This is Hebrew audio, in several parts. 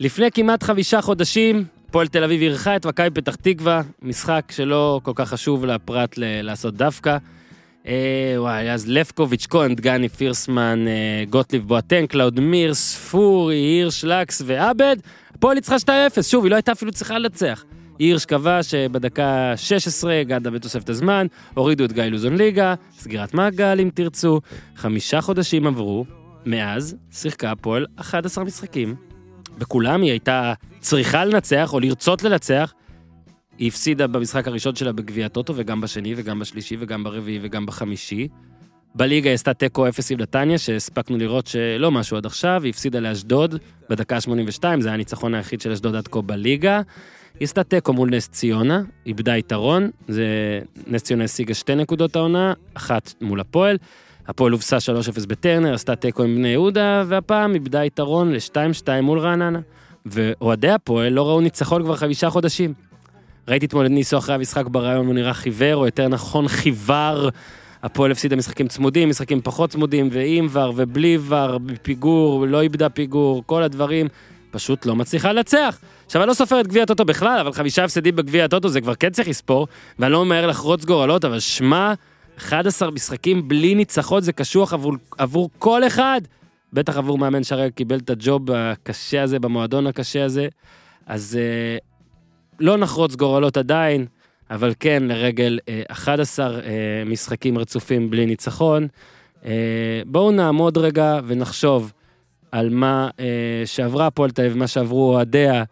לפני כמעט חמישה חודשים, הפועל תל אביב אירחה את מכבי פתח תקווה, משחק שלא כל כך חשוב לפרט ל- לעשות דווקא. אה, וואי, אז לפקוביץ', כהן, דגני, פירסמן, אה, גוטליב, בואטן, קלאודמיר, ספורי, הירש, לקס ועבד. הפועל ניצחה 2-0, שוב, היא לא הייתה אפילו צריכה לנצח. הירש כבש אה, בדקה 16, גדה בתוספת הזמן, הורידו את גיא לוזון ליגה, סגירת מעגל אם תרצו. חמישה חודשים עברו, מאז שיחקה הפועל 11 משחקים. בכולם היא הייתה צריכה לנצח או לרצות לנצח. היא הפסידה במשחק הראשון שלה בגביע הטוטו, וגם בשני, וגם בשלישי, וגם ברביעי, וגם בחמישי. בליגה היא עשתה תיקו אפס עם נתניה, שהספקנו לראות שלא משהו עד עכשיו, היא הפסידה לאשדוד בדקה 82, זה היה הניצחון היחיד של אשדוד עד כה בליגה. היא עשתה תיקו מול נס ציונה, איבדה יתרון, זה... נס ציונה השיגה שתי נקודות העונה, אחת מול הפועל. הפועל הובסה 3-0 בטרנר, עשתה תיקו עם בני יהודה, והפעם איבדה יתרון ל-2-2 מול רעננה. ואוהדי הפועל לא ראו ניצחון כבר חמישה חודשים. ראיתי אתמול את ניסו אחרי המשחק ברעיון, הוא נראה חיוור, או יותר נכון חיוור. הפועל הפסידה משחקים צמודים, משחקים פחות צמודים, ועם ור ובלי ור, פיגור, לא איבדה פיגור, כל הדברים. פשוט לא מצליחה לנצח. עכשיו, אני לא סופר את גביע הטוטו בכלל, אבל חמישה הפסדים בגביע הטוטו זה כבר כן צריך לספור, ואני לא ממהר לחרוץ גורלות, אבל שמע, 11 משחקים בלי ניצחון זה קשוח עבור, עבור כל אחד. בטח עבור מאמן שהרי קיבל את הג'וב הקשה הזה, במועדון הקשה הזה. אז אה, לא נחרוץ גורלות עדיין, אבל כן לרגל אה, 11 אה, משחקים רצופים בלי ניצחון. אה, בואו נעמוד רגע ונחשוב על מה אה, שעברה הפועל תל אביב, מה שעברו אוהדיה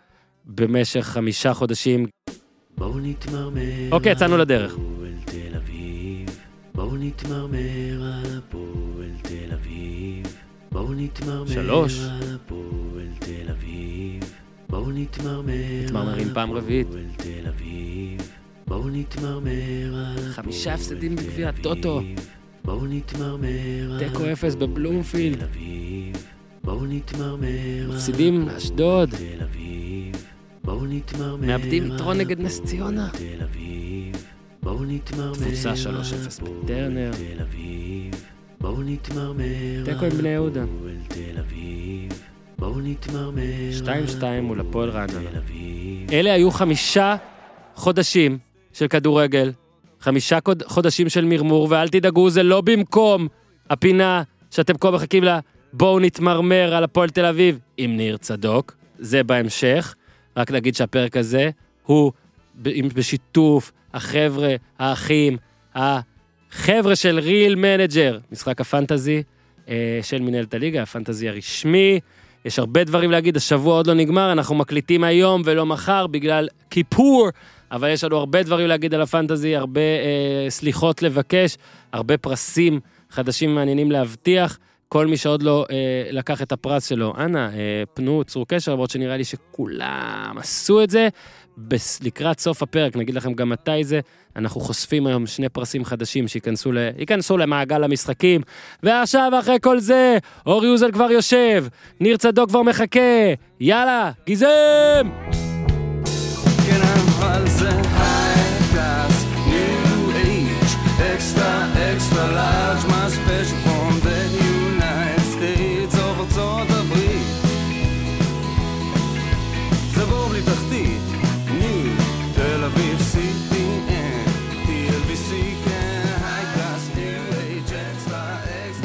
במשך חמישה חודשים. בואו נתמרמר אוקיי, יצאנו לדרך. בואו נתמרמר על הפועל תל אביב. בואו נתמרמר שלוש. על הפועל תל אביב. בואו נתמרמר מתמרמרים על פעם רביעית. הפועל תל אביב. בואו נתמרמר על חמישה הפועל הפסדים תל בגביע. הטוטו. בואו נתמרמר על תיקו אפס בבלומפילד. תל אביב. בואו נתמרמר על מפסידים לאשדוד. תל אביב. בואו נתמרמר מאבדים יתרון על נגד נס ציונה. תל אביב. בואו נתמרמר תבוסה על 3-0 הפועל בטרנר. תל אביב. בואו נתמרמר תיקו עם בני יהודה. בואו נתמרמר 2-2 מול הפועל רעננה. אלה היו חמישה חודשים של כדורגל, חמישה חודשים של מרמור, ואל תדאגו, זה לא במקום הפינה שאתם כה מחכים לה, בואו נתמרמר על הפועל תל אביב עם ניר צדוק, זה בהמשך. רק נגיד שהפרק הזה הוא בשיתוף החבר'ה, האחים, החבר'ה של ריל מנג'ר, משחק הפנטזי אה, של מנהלת הליגה, הפנטזי הרשמי. יש הרבה דברים להגיד, השבוע עוד לא נגמר, אנחנו מקליטים היום ולא מחר בגלל כיפור, אבל יש לנו הרבה דברים להגיד על הפנטזי, הרבה אה, סליחות לבקש, הרבה פרסים חדשים מעניינים להבטיח. כל מי שעוד לא אה, לקח את הפרס שלו, אנא, אה, פנו, צרו קשר, למרות שנראה לי שכולם עשו את זה. לקראת סוף הפרק, נגיד לכם גם מתי זה, אנחנו חושפים היום שני פרסים חדשים שייכנסו ל, ייכנסו למעגל המשחקים. ועכשיו, אחרי כל זה, אורי אוזן כבר יושב, ניר צדוק כבר מחכה, יאללה, גיזם!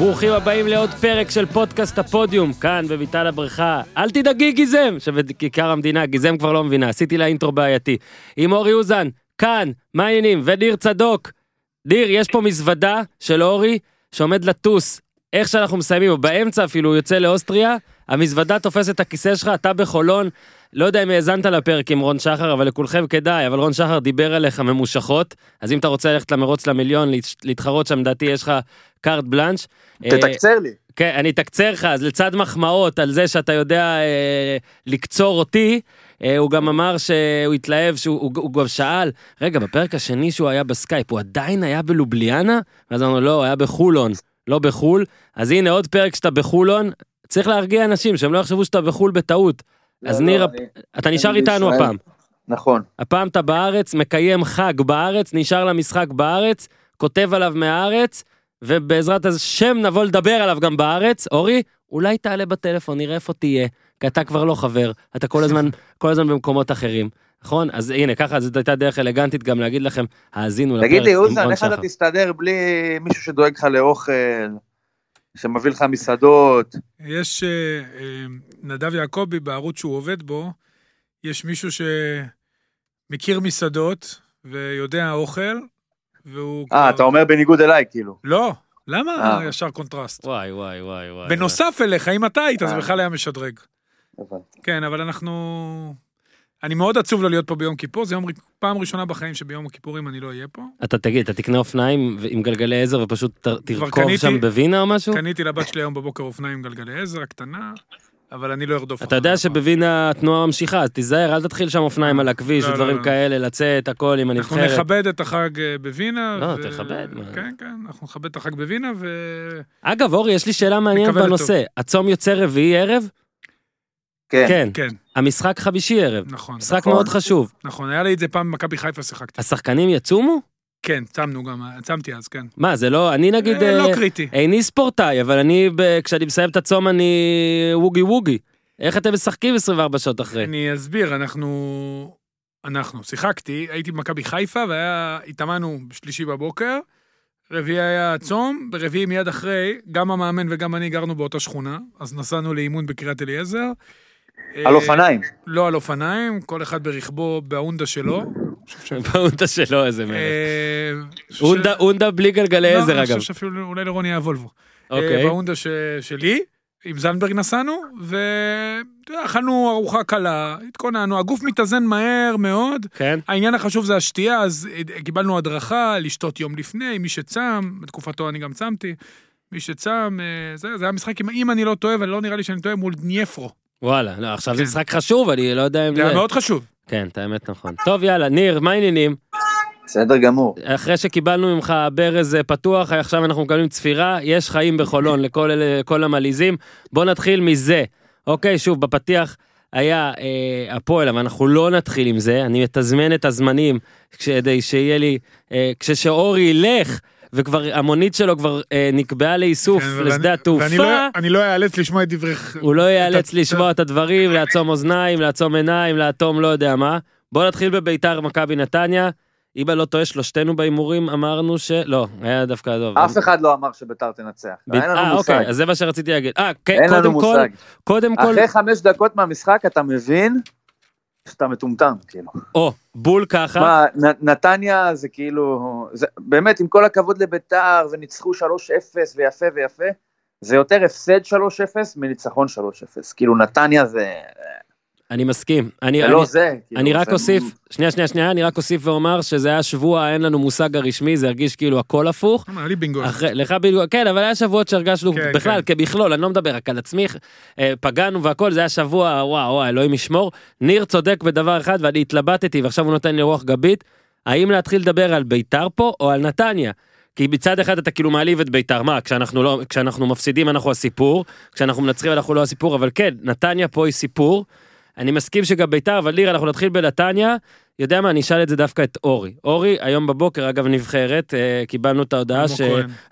ברוכים הבאים לעוד פרק של פודקאסט הפודיום, כאן בביתן הבריכה. אל תדאגי גיזם, שבכיכר המדינה, גיזם כבר לא מבינה, עשיתי לה אינטרו בעייתי. עם אורי אוזן, כאן, מה העניינים? וניר צדוק. ניר, יש פה מזוודה של אורי שעומד לטוס. איך שאנחנו מסיימים, או באמצע אפילו, הוא יוצא לאוסטריה, המזוודה תופסת את הכיסא שלך, אתה בחולון. לא יודע אם האזנת לפרק עם רון שחר, אבל לכולכם כדאי, אבל רון שחר דיבר עליך ממושכות, אז אם אתה רוצה ללכת למרוץ למיליון, להת- להתחרות שם, לדעתי יש לך קארמה. אה, תתקצר לי. כן, אני אתקצר לך, אז לצד מחמאות על זה שאתה יודע אה, לקצור אותי, אה, הוא גם אמר שהוא התלהב, שהוא הוא, הוא גם שאל, רגע, בפרק השני שהוא היה בסקייפ, הוא עדיין היה בלובליאנה? ואז אמרנו, לא, הוא היה בחולון, לא בחול. אז הנה עוד פרק שאתה בחולון, צריך להרגיע אנשים, שהם לא יחשבו שאתה בחול בטעות. אז לא, ניר, לא, אני- אתה נשאר איתנו. הפעם. נכון. הפעם אתה בארץ, מקיים חג בארץ, נשאר למשחק בארץ, כותב עליו מהארץ, ובעזרת השם נבוא לדבר עליו גם בארץ. אורי, אולי תעלה בטלפון, נראה איפה תהיה. כי אתה כבר לא חבר, אתה כל הזמן, כל הזמן במקומות אחרים, נכון? אז הנה, ככה זאת הייתה דרך אלגנטית גם להגיד לכם, האזינו לפרק תגיד לי, אוזן, איך אתה. תסתדר בלי מישהו שדואג לך לאוכל, שמביא לך מסעדות? יש אה, אה, נדב יעקבי בערוץ שהוא עובד בו, יש מישהו שמכיר מסעדות ויודע אוכל, והוא... אה, אתה אומר בניגוד אליי, כאילו. לא, למה אה. ישר קונטרסט? וואי, וואי, וואי. בנוסף אליך, אם אתה היית, זה. בכלל היה משדרג. כן, אבל אנחנו... אני מאוד עצוב לא להיות פה ביום כיפור, זה יום, פעם ראשונה בחיים שביום הכיפורים אני לא אהיה פה. אתה תגיד, אתה תקנה אופניים עם גלגלי עזר ופשוט תרכוב קניתי. שם בווינה או משהו? קניתי לבת שלי היום בבוקר אופניים עם גלגלי עזר הקטנה, אבל אני לא ארדוף אתה יודע. שבווינה התנועה ממשיכה, אז תיזהר, אל תתחיל שם אופניים על הכביש לא, לא, ודברים לא. כאלה, לצאת, הכל עם אנחנו הנבחרת. נכבד את החג אה, בווינה. לא, ו- תכבד, מה. כן, כן, אנחנו נכבד את החג בווינה, ו... אגב, אורי, יש לי שאלה מעניינת בנושא. הצום יוצא רביעי ערב? כן. כן. כן, המשחק חמישי ערב. נכון. משחק נכון. מאוד חשוב. נכון, היה לי את זה פעם במכבי חיפה שיחקתי. השחקנים יצומו? כן, צמנו גם, צמתי אז, כן. מה, זה לא, אני נגיד, אה, לא אה, קריטי. איני ספורטאי, אבל אני, ב- כשאני מסיים את הצום אני ווגי ווגי. איך אתם משחקים 24 שעות אחרי? אני אסביר, אנחנו... אנחנו, שיחקתי, הייתי במכבי חיפה, והיה, התאמנו בשלישי בבוקר, רביעי היה צום, ברביעי מיד אחרי, גם המאמן וגם אני גרנו באותה שכונה, אז נסענו לאימון בקריית אליעזר. על אה, אופניים. לא על אופניים, כל אחד ברכבו בהונדה שלו. באונדה שלו איזה מלך. אה, אונדה- אונדה בלי גלגלי לא, עזר אני אגב. חושב שאפילו אולי לרוני היה וולבו. אוקיי. אה, בהונדה ש- שלי, עם זנדברג נסענו, ואכלנו ארוחה קלה, התכוננו, הגוף מתאזן מהר מאוד. כן? העניין החשוב זה השתייה, אז קיבלנו הדרכה לשתות יום לפני, מי שצם, בתקופתו אני גם צמתי, מי שצם, זה, זה היה משחק, אם- אם אני לא טועה, ולא נראה לי שאני טועה, מול דניפרו. וואלה, לא, עכשיו זה כן. משחק חשוב, אני לא יודע אם זה היה זה... מאוד חשוב. כן, את האמת נכון. טוב, יאללה, ניר, מה העניינים? בסדר גמור. אחרי שקיבלנו ממך ברז אה, פתוח, עכשיו אנחנו מקבלים צפירה, יש חיים בחולון לכל אלה- כל המלעיזים. בוא נתחיל מזה. אוקיי, שוב, בפתיח היה אה, הפועל, אבל אנחנו לא נתחיל עם זה, אני מתזמן את הזמנים כדי שיהיה לי, אה, כששאורי ילך, וכבר המונית שלו כבר אה, נקבעה לאיסוף כן, לשדה ואני- ואני התעופה. לא- אני לא אאלץ לשמוע את דברי... הוא לא ייאלץ את- לשמוע את הדברים, לעצום אוזניים, לעצום עיניים, לאטום לא יודע מה. בוא נתחיל בביתר מכבי נתניה. אם אני לא טועה, שלושתנו בהימורים אמרנו ש... לא, היה דווקא עזוב. אף אחד לא אמר שביתר תנצח. ב- אין לנו אה, מושג. אוקיי, אז זה מה שרציתי להגיד. אה, כן, אין לנו קודם כל, מושג. קודם כל, אחרי חמש דקות מהמשחק אתה מבין שאתה מטומטם, כאילו. או, בול ככה. מה, נ- נתניה זה כאילו, זה, באמת, עם כל הכבוד לביתר, וניצחו 3-0 ויפה ויפה, זה יותר הפסד 3-0 מניצחון 3-0. כאילו, נתניה זה, אני מסכים. אני, זה אני, לא זה. כאילו, אני רק אוסיף, שנייה, שנייה, שנייה, אני רק אוסיף ואומר שזה היה שבוע, אין לנו מושג הרשמי, זה הרגיש כאילו הכל הפוך. היה לי בינגו. אחרי, לך בדיוק, כן, אבל היה שבועות שהרגשנו כן, בכלל, כן. כמכלול, אני לא מדבר רק על עצמי, אה, פגענו והכל, זה היה שבוע, וואו, וואו, אלוהים ישמור. ניר צודק בדבר אחד, ואני התלבטתי, ועכשיו הוא נותן לי רוח גבית, האם להתחיל לדבר על ביתר פה, או על נתניה? כי מצד אחד אתה כאילו מעליב את ביתר, מה, כשאנחנו, לא, כשאנחנו מפסידים אנחנו הסיפור, כשאנחנו מנצחים אנחנו לא הסיפור, אבל כן, נתניה פה היא סיפור. אני מסכים שגם ביתר, אבל ליר, אנחנו נתחיל בנתניה. יודע מה, אני אשאל את זה דווקא את אורי. אורי, היום בבוקר, אגב, נבחרת, אה, קיבלנו את ההודעה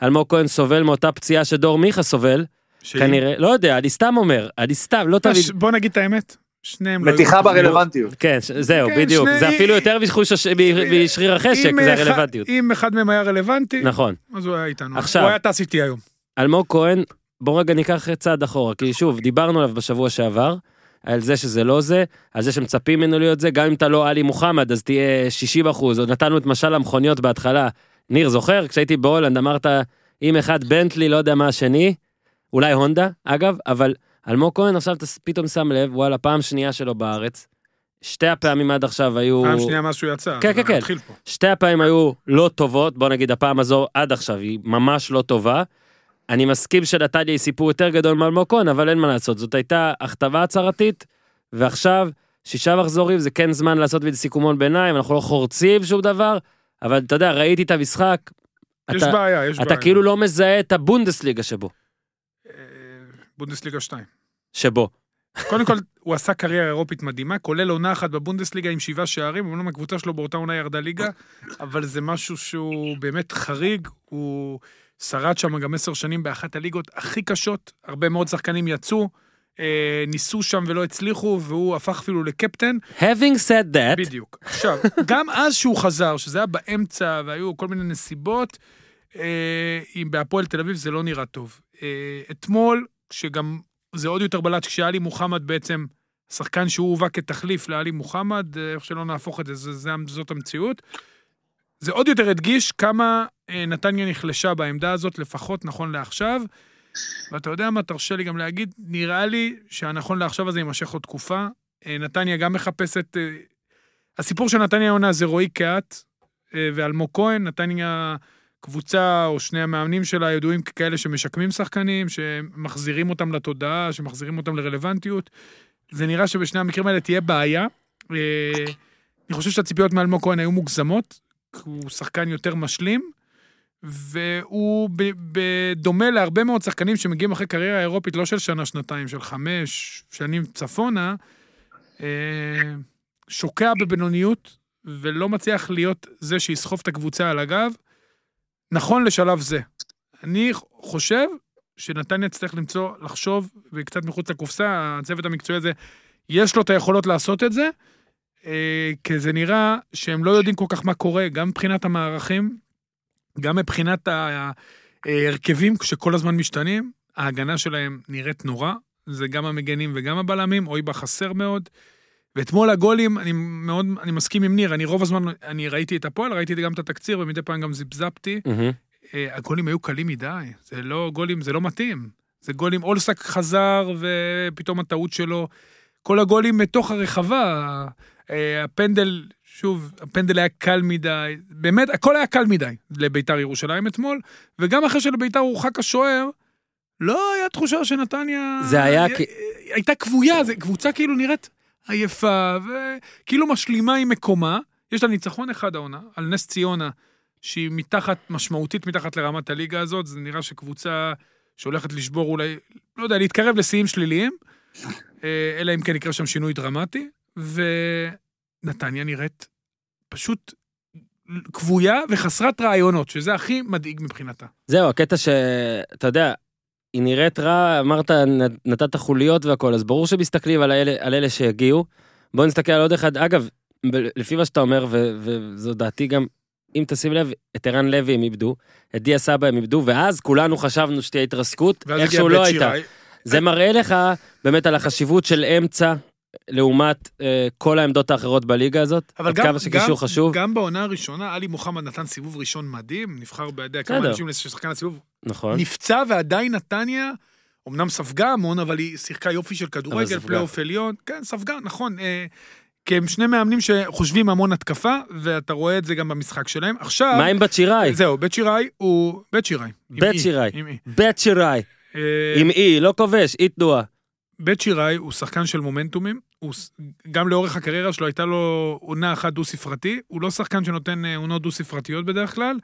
אלמוג ש... כהן. סובל מאותה פציעה שדור מיכה סובל, שהיא- כנראה, לא יודע, אני סתם אומר, אני סתם, לא אתה תמיד, בוא נגיד את האמת, שניהם לא... מתיחה. ברלוונטיות. כן, ש- זהו, כן, בדיוק, שני- זה אפילו יותר מחוש הש- משריר החשק, זה אחד- הרלוונטיות. אם אחד מהם היה רלוונטי, נכון. אז הוא היה איתנו. עכשיו- הוא היה טס איתי היום. אלמוג כהן, בוא רגע ניקח צעד אחורה, כי שוב, דיברנו עליו בשבוע שעבר, על זה שזה לא זה, על זה שמצפים ממנו להיות זה, גם אם אתה לא עלי מוחמד, אז תהיה 60 אחוז, עוד נתנו את משל המכוניות בהתחלה. ניר, זוכר? כשהייתי בהולנד אמרת, אם אחד בנטלי, לא יודע מה השני, אולי הונדה, אגב, אבל אלמוג כהן עכשיו אתה פתאום שם לב, וואלה, פעם שנייה שלו בארץ. שתי הפעמים עד עכשיו היו... פעם שנייה מאז שהוא יצא. כן, כן, כן. שתי הפעמים היו לא טובות, בוא נגיד הפעם הזו עד עכשיו היא ממש לא טובה. אני מסכים שנתניה היא סיפור יותר גדול מאלמוג כהן, אבל אין מה לעשות, זאת הייתה הכתבה הצהרתית, ועכשיו שישה מחזורים זה כן זמן לעשות מזה סיכומון ביניים, אנחנו לא חורצים שום דבר, אבל אתה יודע, ראיתי את המשחק, יש אתה, בעיה, יש בעיה. אתה כאילו לא מזהה את הבונדסליגה שבו, אה, בונדסליגה 2. שבו. קודם כל, הוא עשה קריירה אירופית מדהימה, כולל עונה אחת בבונדסליגה עם שבעה שערים, אמנם הקבוצה שלו באותה עונה ירדה ליגה, אבל זה משהו שהוא באמת חריג, הוא שרד שם גם עשר שנים באחת הליגות הכי קשות, הרבה מאוד שחקנים יצאו, אה, ניסו שם ולא הצליחו, והוא הפך אפילו לקפטן. Having said that, בדיוק. עכשיו, גם אז שהוא חזר, שזה היה באמצע והיו כל מיני נסיבות, אה, אם בהפועל תל אביב זה לא נראה טוב. אה, אתמול, שגם זה עוד יותר בלט, כשעלי מוחמד בעצם, שחקן שהוא הובא כתחליף לעלי מוחמד, אה, איך שלא נהפוך את זה, זה, זה זאת המציאות. זה עוד יותר הדגיש כמה נתניה נחלשה בעמדה הזאת, לפחות נכון לעכשיו. ואתה יודע מה, תרשה לי גם להגיד, נראה לי שהנכון לעכשיו הזה יימשך עוד תקופה. אה, נתניה גם מחפשת... אה, הסיפור של נתניה העונה זה רועי קהת אה, ואלמוג כהן, נתניה קבוצה או שני המאמנים שלה ידועים ככאלה שמשקמים שחקנים, שמחזירים אותם לתודעה, שמחזירים אותם לרלוונטיות. זה נראה שבשני המקרים האלה תהיה בעיה. אה, אני חושב שהציפיות מאלמוג כהן היו מוגזמות, הוא שחקן יותר משלים, והוא בדומה להרבה מאוד שחקנים שמגיעים אחרי קריירה אירופית, לא של שנה-שנתיים, של חמש שנים צפונה, אה, שוקע בבינוניות, ולא מצליח להיות זה שיסחוב את הקבוצה על הגב, נכון לשלב זה. אני חושב שנתניה תצטרך למצוא, לחשוב, וקצת מחוץ לקופסה, הצוות המקצועי הזה, יש לו את היכולות לעשות את זה, אה, כי זה נראה שהם לא יודעים כל כך מה קורה, גם מבחינת המערכים, גם מבחינת ההרכבים שכל הזמן משתנים, ההגנה שלהם נראית נורא, זה גם המגנים וגם הבלמים, אוי בה חסר מאוד. ואתמול הגולים, אני מאוד, אני מסכים עם ניר, אני רוב הזמן, אני ראיתי את הפועל, ראיתי גם את התקציר, ומדי פעם גם זיפזפתי. אה, הגולים היו קלים מדי, זה לא גולים, זה לא מתאים. זה גולים, אולסק חזר ופתאום הטעות שלו. כל הגולים מתוך הרחבה, אה, הפנדל, שוב, הפנדל היה קל מדי, באמת, הכל היה קל מדי לביתר ירושלים אתמול, וגם אחרי שלביתר הורחק השוער, לא היה תחושה שנתניה... זה היה כי- הייתה כבויה, זו קבוצה כאילו נראית עייפה, וכאילו משלימה עם מקומה. יש לה ניצחון אחד העונה, על נס ציונה, שהיא מתחת, משמעותית מתחת לרמת הליגה הזאת, זה נראה שקבוצה שהולכת לשבור אולי, לא יודע, להתקרב לשיאים שליליים, אה, אלא אם כן יקרה שם שינוי דרמטי, ונתניה נראית פשוט כבויה וחסרת רעיונות, שזה הכי מדאיג מבחינתה. זהו, הקטע שאתה יודע, היא נראית רע, אמרת, נתת חוליות והכל, אז ברור שמסתכלים על אלה, על אלה שהגיעו. בוא נסתכל על עוד אחד. אגב, לפי מה שאתה אומר, ו- וזו דעתי גם, אם תשים לב, את ערן לוי הם איבדו, את דיה סבא הם איבדו, ואז כולנו חשבנו שתהיה התרסקות, איכשהו לא הייתה. שיראי. זה מראה לך באמת על החשיבות של אמצע לעומת אה, כל העמדות האחרות בליגה הזאת, אבל גם, כמה שקישור חשוב. גם בעונה הראשונה, עלי מוחמד נתן סיבוב ראשון מדהים, נבחר בידי כמה. אנשים לשחקן הסיבוב. נכון. נפצע ועדיין נתניה, אמנם ספגה המון, אבל היא שיחקה יופי של כדורגל. פלייאוף עליון. כן, ספגה, נכון. אה, כי הם שני מאמנים שחושבים המון התקפה, ואתה רואה את זה גם במשחק שלהם. עכשיו, מה עם בת שיראי? זהו, בית שיראי הוא... בית שיראי. עם בית אי, שיראי. עם אי. בית שיראי. אה, עם אי, לא כובש, אי תנועה. בית שיראי הוא שחקן של מומנטומים, הוא גם לאורך הקריירה שלו הייתה לו עונה אחת דו-ספרתי, הוא לא שחקן שנותן אה, עונות דו-ספרתיות בדרך כלל.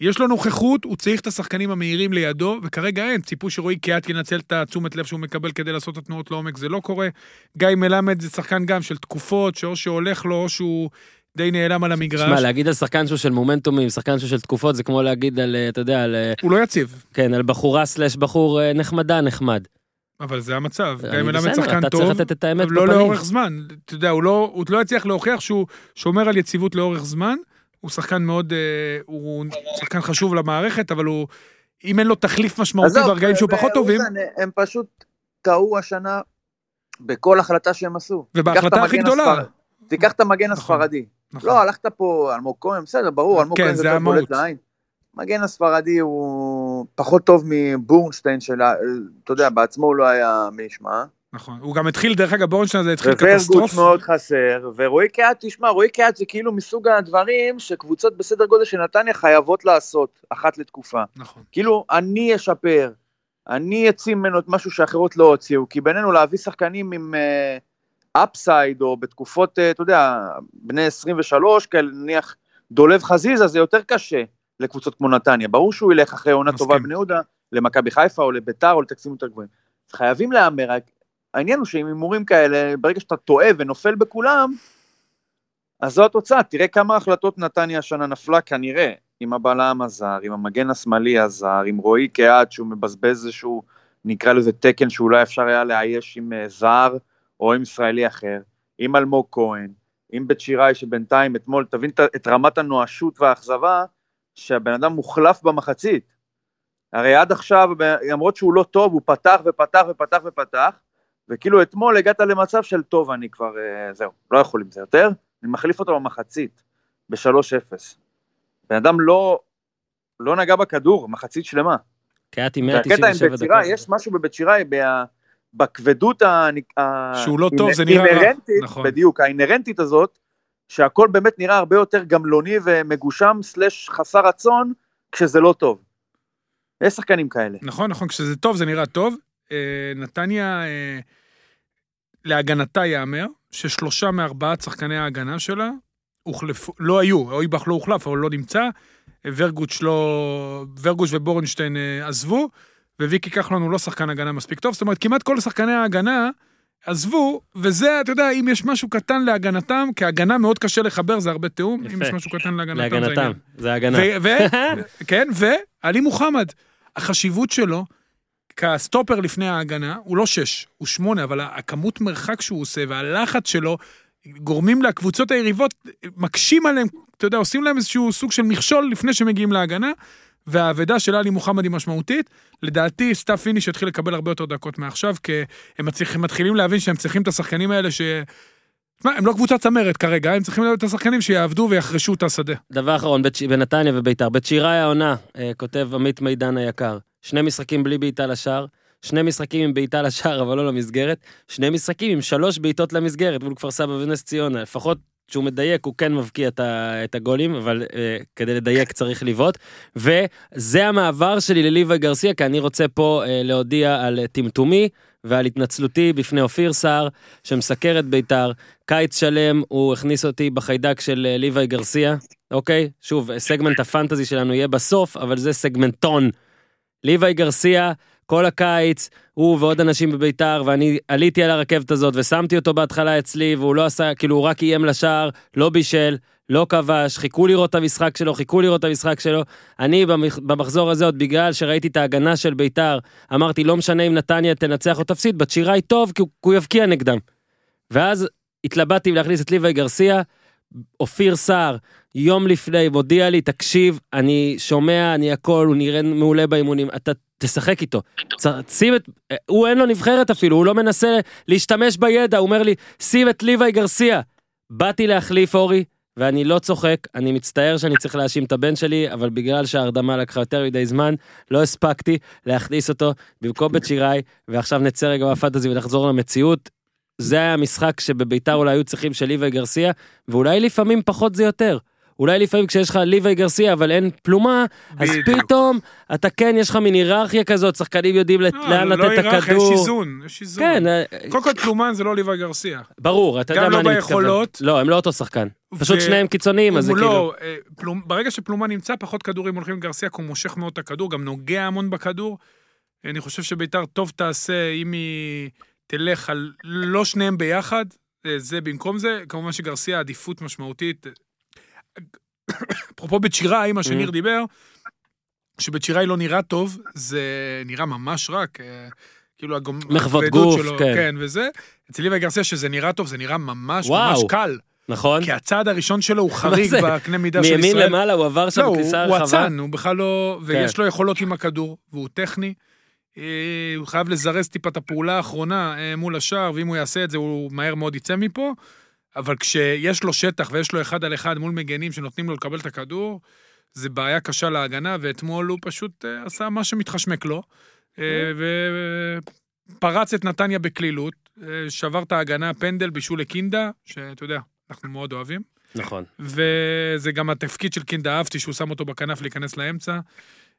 יש לו נוכחות, הוא צריך את השחקנים המהירים לידו, וכרגע אין. ציפו שרועי קיאט ינצל את התשומת לב שהוא מקבל כדי לעשות את התנועות לעומק, זה לא קורה. גיא מלמד זה שחקן גם של תקופות, שאו שהולך לו, או שהוא די נעלם על המגרש. שמע, להגיד על שחקן שהוא של מומנטומים, שחקן שהוא של תקופות, זה כמו להגיד על, אה, אתה יודע, על, אה, הוא לא יציב, כן, על בחורה סלש בחור נחמדה, נחמד. אבל זה המצב. אני מלמד בסדר, שחקן אתה טוב, צריך לתת את האמת אבל לא בפנים. לאורך זמן. אתה יודע, הוא לא, הוא לא יצליח להוכיח שהוא שומר על יציבות לאורך זמן. הוא שחקן מאוד, אה, הוא שחקן חשוב למערכת, אבל הוא, אם אין לו תחליף משמעותי ברגעים שהוא פחות טובים, ואוזן, הם פשוט טעו השנה בכל החלטה שהם עשו. ובהחלטה הכי גדולה. תיקח את המגן נכון. הספרדי. נכון. לא, הלכת פה אלמוג כהן, בסדר, ברור, אלמוג כהן זה יותר. בולט לעין. מגן הספרדי הוא פחות טוב מבורנשטיין של, ה- אתה יודע, בעצמו הוא לא היה מי ישמע. נכון. הוא גם התחיל, דרך אגב, בורנשטיין הזה התחיל קטסטרופה. מאוד חסר, ורועי קהת, תשמע, רועי קהת זה כאילו מסוג הדברים שקבוצות בסדר גודל של נתניה חייבות לעשות אחת לתקופה. נכון. כאילו, אני אשפר, אני אציא ממנו את משהו שאחרות לא הוציאו, כי בינינו להביא שחקנים עם אפסייד, או בתקופות, אה, אתה יודע, בני 23, כאלה, נניח דולב חזיזה, זה יותר קשה לקבוצות כמו נתניה. ברור שהוא ילך אחרי עונה. טובה בבני יהודה, למכבי חיפה או לביתר או לתקציבים יותר גבוהים. חייבים להמר, העניין הוא שעם הימורים כאלה, ברגע שאתה טועה ונופל בכולם, אז זו התוצאה, תראה כמה החלטות נתניה השנה נפלה כנראה, עם הבלם הזר, עם המגן השמאלי הזר, עם רועי קהת שהוא מבזבז איזשהו נקרא לזה תקן שאולי אפשר היה לאייש עם אה, זר או עם ישראלי אחר, עם אלמוג כהן, עם בית שיראי שבינתיים אתמול, תבין את רמת הנואשות והאכזבה, שהבן אדם מוחלף במחצית. הרי עד עכשיו, למרות שהוא לא טוב, הוא פתח ופתח ופתח ופתח, וכאילו אתמול הגעת למצב של טוב, אני כבר, אה, זהו, לא יכול עם זה יותר, אני מחליף אותו במחצית, ב-3-0. בן אדם לא, לא נגע בכדור, מחצית שלמה. קהתי והקטע עם 197 בית שיראי, דקות. יש משהו בבית שיראי, בכבדות ה- שהוא לא טוב, זה נראה רע. נכון. בדיוק, האינהרנטית הזאת, שהכל באמת נראה הרבה יותר גמלוני ומגושם, סלש חסר רצון, כשזה לא טוב. יש שחקנים כאלה. נכון, נכון, כשזה טוב זה נראה טוב. אה, נתניה, אה, להגנתה ייאמר, ששלושה מארבעת שחקני ההגנה שלה הוחלפו, לא היו, אויבך לא הוחלף, אבל לא נמצא. ורגוץ' לא... ורגוץ' ובורנשטיין אה, עזבו, וויקי כחלון הוא לא שחקן הגנה מספיק טוב, זאת אומרת, כמעט כל שחקני ההגנה עזבו, וזה, אתה יודע, אם יש משהו קטן להגנתם, כי הגנה מאוד קשה לחבר, זה הרבה תיאום, אם יפה. יש משהו קטן להגנתם, זה להגנתם, העניין. זה הגנה. כן, ועלי מוחמד, החשיבות שלו, כ סטופר לפני ההגנה, הוא לא שש, הוא שמונה, אבל הכמות מרחק שהוא עושה והלחץ שלו, גורמים לקבוצות היריבות, מקשים עליהם, אתה יודע, עושים להם איזשהו סוג של מכשול לפני שמגיעים להגנה, והאבדה של עלי מוחמד היא משמעותית. לדעתי, סתיו פיניש יתחיל לקבל הרבה יותר דקות מעכשיו, כי הם מצליחים, מתחילים להבין שהם צריכים את השחקנים האלה ש... תשמע, הם לא קבוצת צמרת כרגע, הם צריכים להיות השחקנים שיעבדו ויחרשו את השדה. דבר אחרון, בנתניה וביתר. בית שיראי העונה, אה, כותב עמית מידן היקר. שני משחקים בלי בעיטה לשער, שני משחקים עם בעיטה לשער אבל לא למסגרת, שני משחקים עם שלוש בעיטות למסגרת מול כפר סבא ונס ציונה. לפחות כשהוא מדייק הוא כן מבקיע את, ה- את הגולים, אבל אה, כדי לדייק צריך לבעוט. וזה המעבר שלי לליבה גרסיה, כי אני רוצה פה אה, להודיע על טמטומי ועל התנצלותי בפני אופיר סער, שמסקר את ביתר. קיץ שלם הוא הכניס אותי בחיידק של אה, ליוואי גרסיה, אוקיי? שוב, סגמנט הפנטזי שלנו יהיה בסוף, אבל זה סגמנטון. ליוואי גרסיה, כל הקיץ, הוא ועוד אנשים בביתר, ואני עליתי על הרכבת הזאת ושמתי אותו בהתחלה אצלי, והוא לא עשה, כאילו הוא רק איים לשער, לא בישל, לא כבש, חיכו לראות את המשחק שלו, חיכו לראות את המשחק שלו. אני במח- במחזור הזה, עוד בגלל שראיתי את ההגנה של ביתר, אמרתי, לא משנה אם נתניה תנצח או תפסיד, בצ'יראי טוב, כי הוא, הוא יבקיע נגדם. ואז התלבטתי להכניס את ליוואי גרסיה, אופיר סער, יום לפני, מודיע לי, תקשיב, אני שומע, אני הכל, הוא נראה מעולה באימונים, אתה תשחק איתו. שים את, הוא אין לו נבחרת אפילו, הוא לא מנסה להשתמש בידע, הוא אומר לי, שים את ליוואי גרסיה. באתי להחליף אורי, ואני לא צוחק, אני מצטער שאני צריך להאשים את הבן שלי, אבל בגלל שההרדמה לקחה יותר מדי זמן, לא הספקתי להכניס אותו במקום בית שיראי, ועכשיו נצא רגע מהפנטזי ונחזור למציאות. זה היה המשחק שבביתר אולי היו צריכים של ליוואי גרסיה, ואולי לפעמים פחות זה יותר. אולי לפעמים כשיש לך ליוואי גרסיה אבל אין פלומה, אז. פתאום אתה כן, יש לך מין היררכיה כזאת, שחקנים יודעים לא, לאן לא לתת את היררכיה, יש הכדור. איזון, יש איזון. כן, אה, קודם כל פלומן זה לא ליוואי גרסיה. ברור, אתה יודע גם מה לא אני מתכוון. ביכולות. לא, הם לא אותו שחקן. פשוט שניהם קיצוניים, אז זה כאילו... לא, אה, ברגע שפלומן נמצא, פחות כדורים הולכים לגרסיה, כי הוא מושך מאוד את הכדור, גם נוגע המון בכדור. אני חושב שביתר טוב תעשה אם היא תלך על לא שניהם ביחד, אה, זה במקום זה. כמובן שגרסיה עדיפות משמעותית. אפרופו בית שיראי, מה שניר Mm. דיבר, שבית שיראי לא נראה טוב, זה נראה ממש רק. אה, כאילו הגומ- מחוות גוף, שלו, כן. כן, וזה. אצל ליוואי גרסיה שזה נראה טוב, זה נראה ממש וואו. ממש קל. נכון? כי הצעד הראשון שלו הוא חריג? בקנה מידה של ישראל. מימין למעלה הוא עבר שם לא, הוא, בכניסה הוא הרחבה. אצן, הוא בכלל לא... ויש כן. לו יכולות עם הכדור, והוא טכני. אה, הוא חייב לזרז טיפה את הפעולה האחרונה אה, מול השער, ואם הוא יעשה את זה, הוא מהר מאוד יצא מפה. אבל כשיש לו שטח ויש לו אחד על אחד מול מגנים שנותנים לו לקבל את הכדור, זה בעיה קשה להגנה, ואתמול הוא פשוט אה, עשה מה שמתחשמק לו. אה, ופרץ את נתניה בקלילות, אה, שבר את ההגנה, פנדל, בישול לקינדה, שאתה יודע, אנחנו מאוד אוהבים. נכון. וזה גם התפקיד של קינדה, אהבתי שהוא שם אותו בכנף להיכנס לאמצע.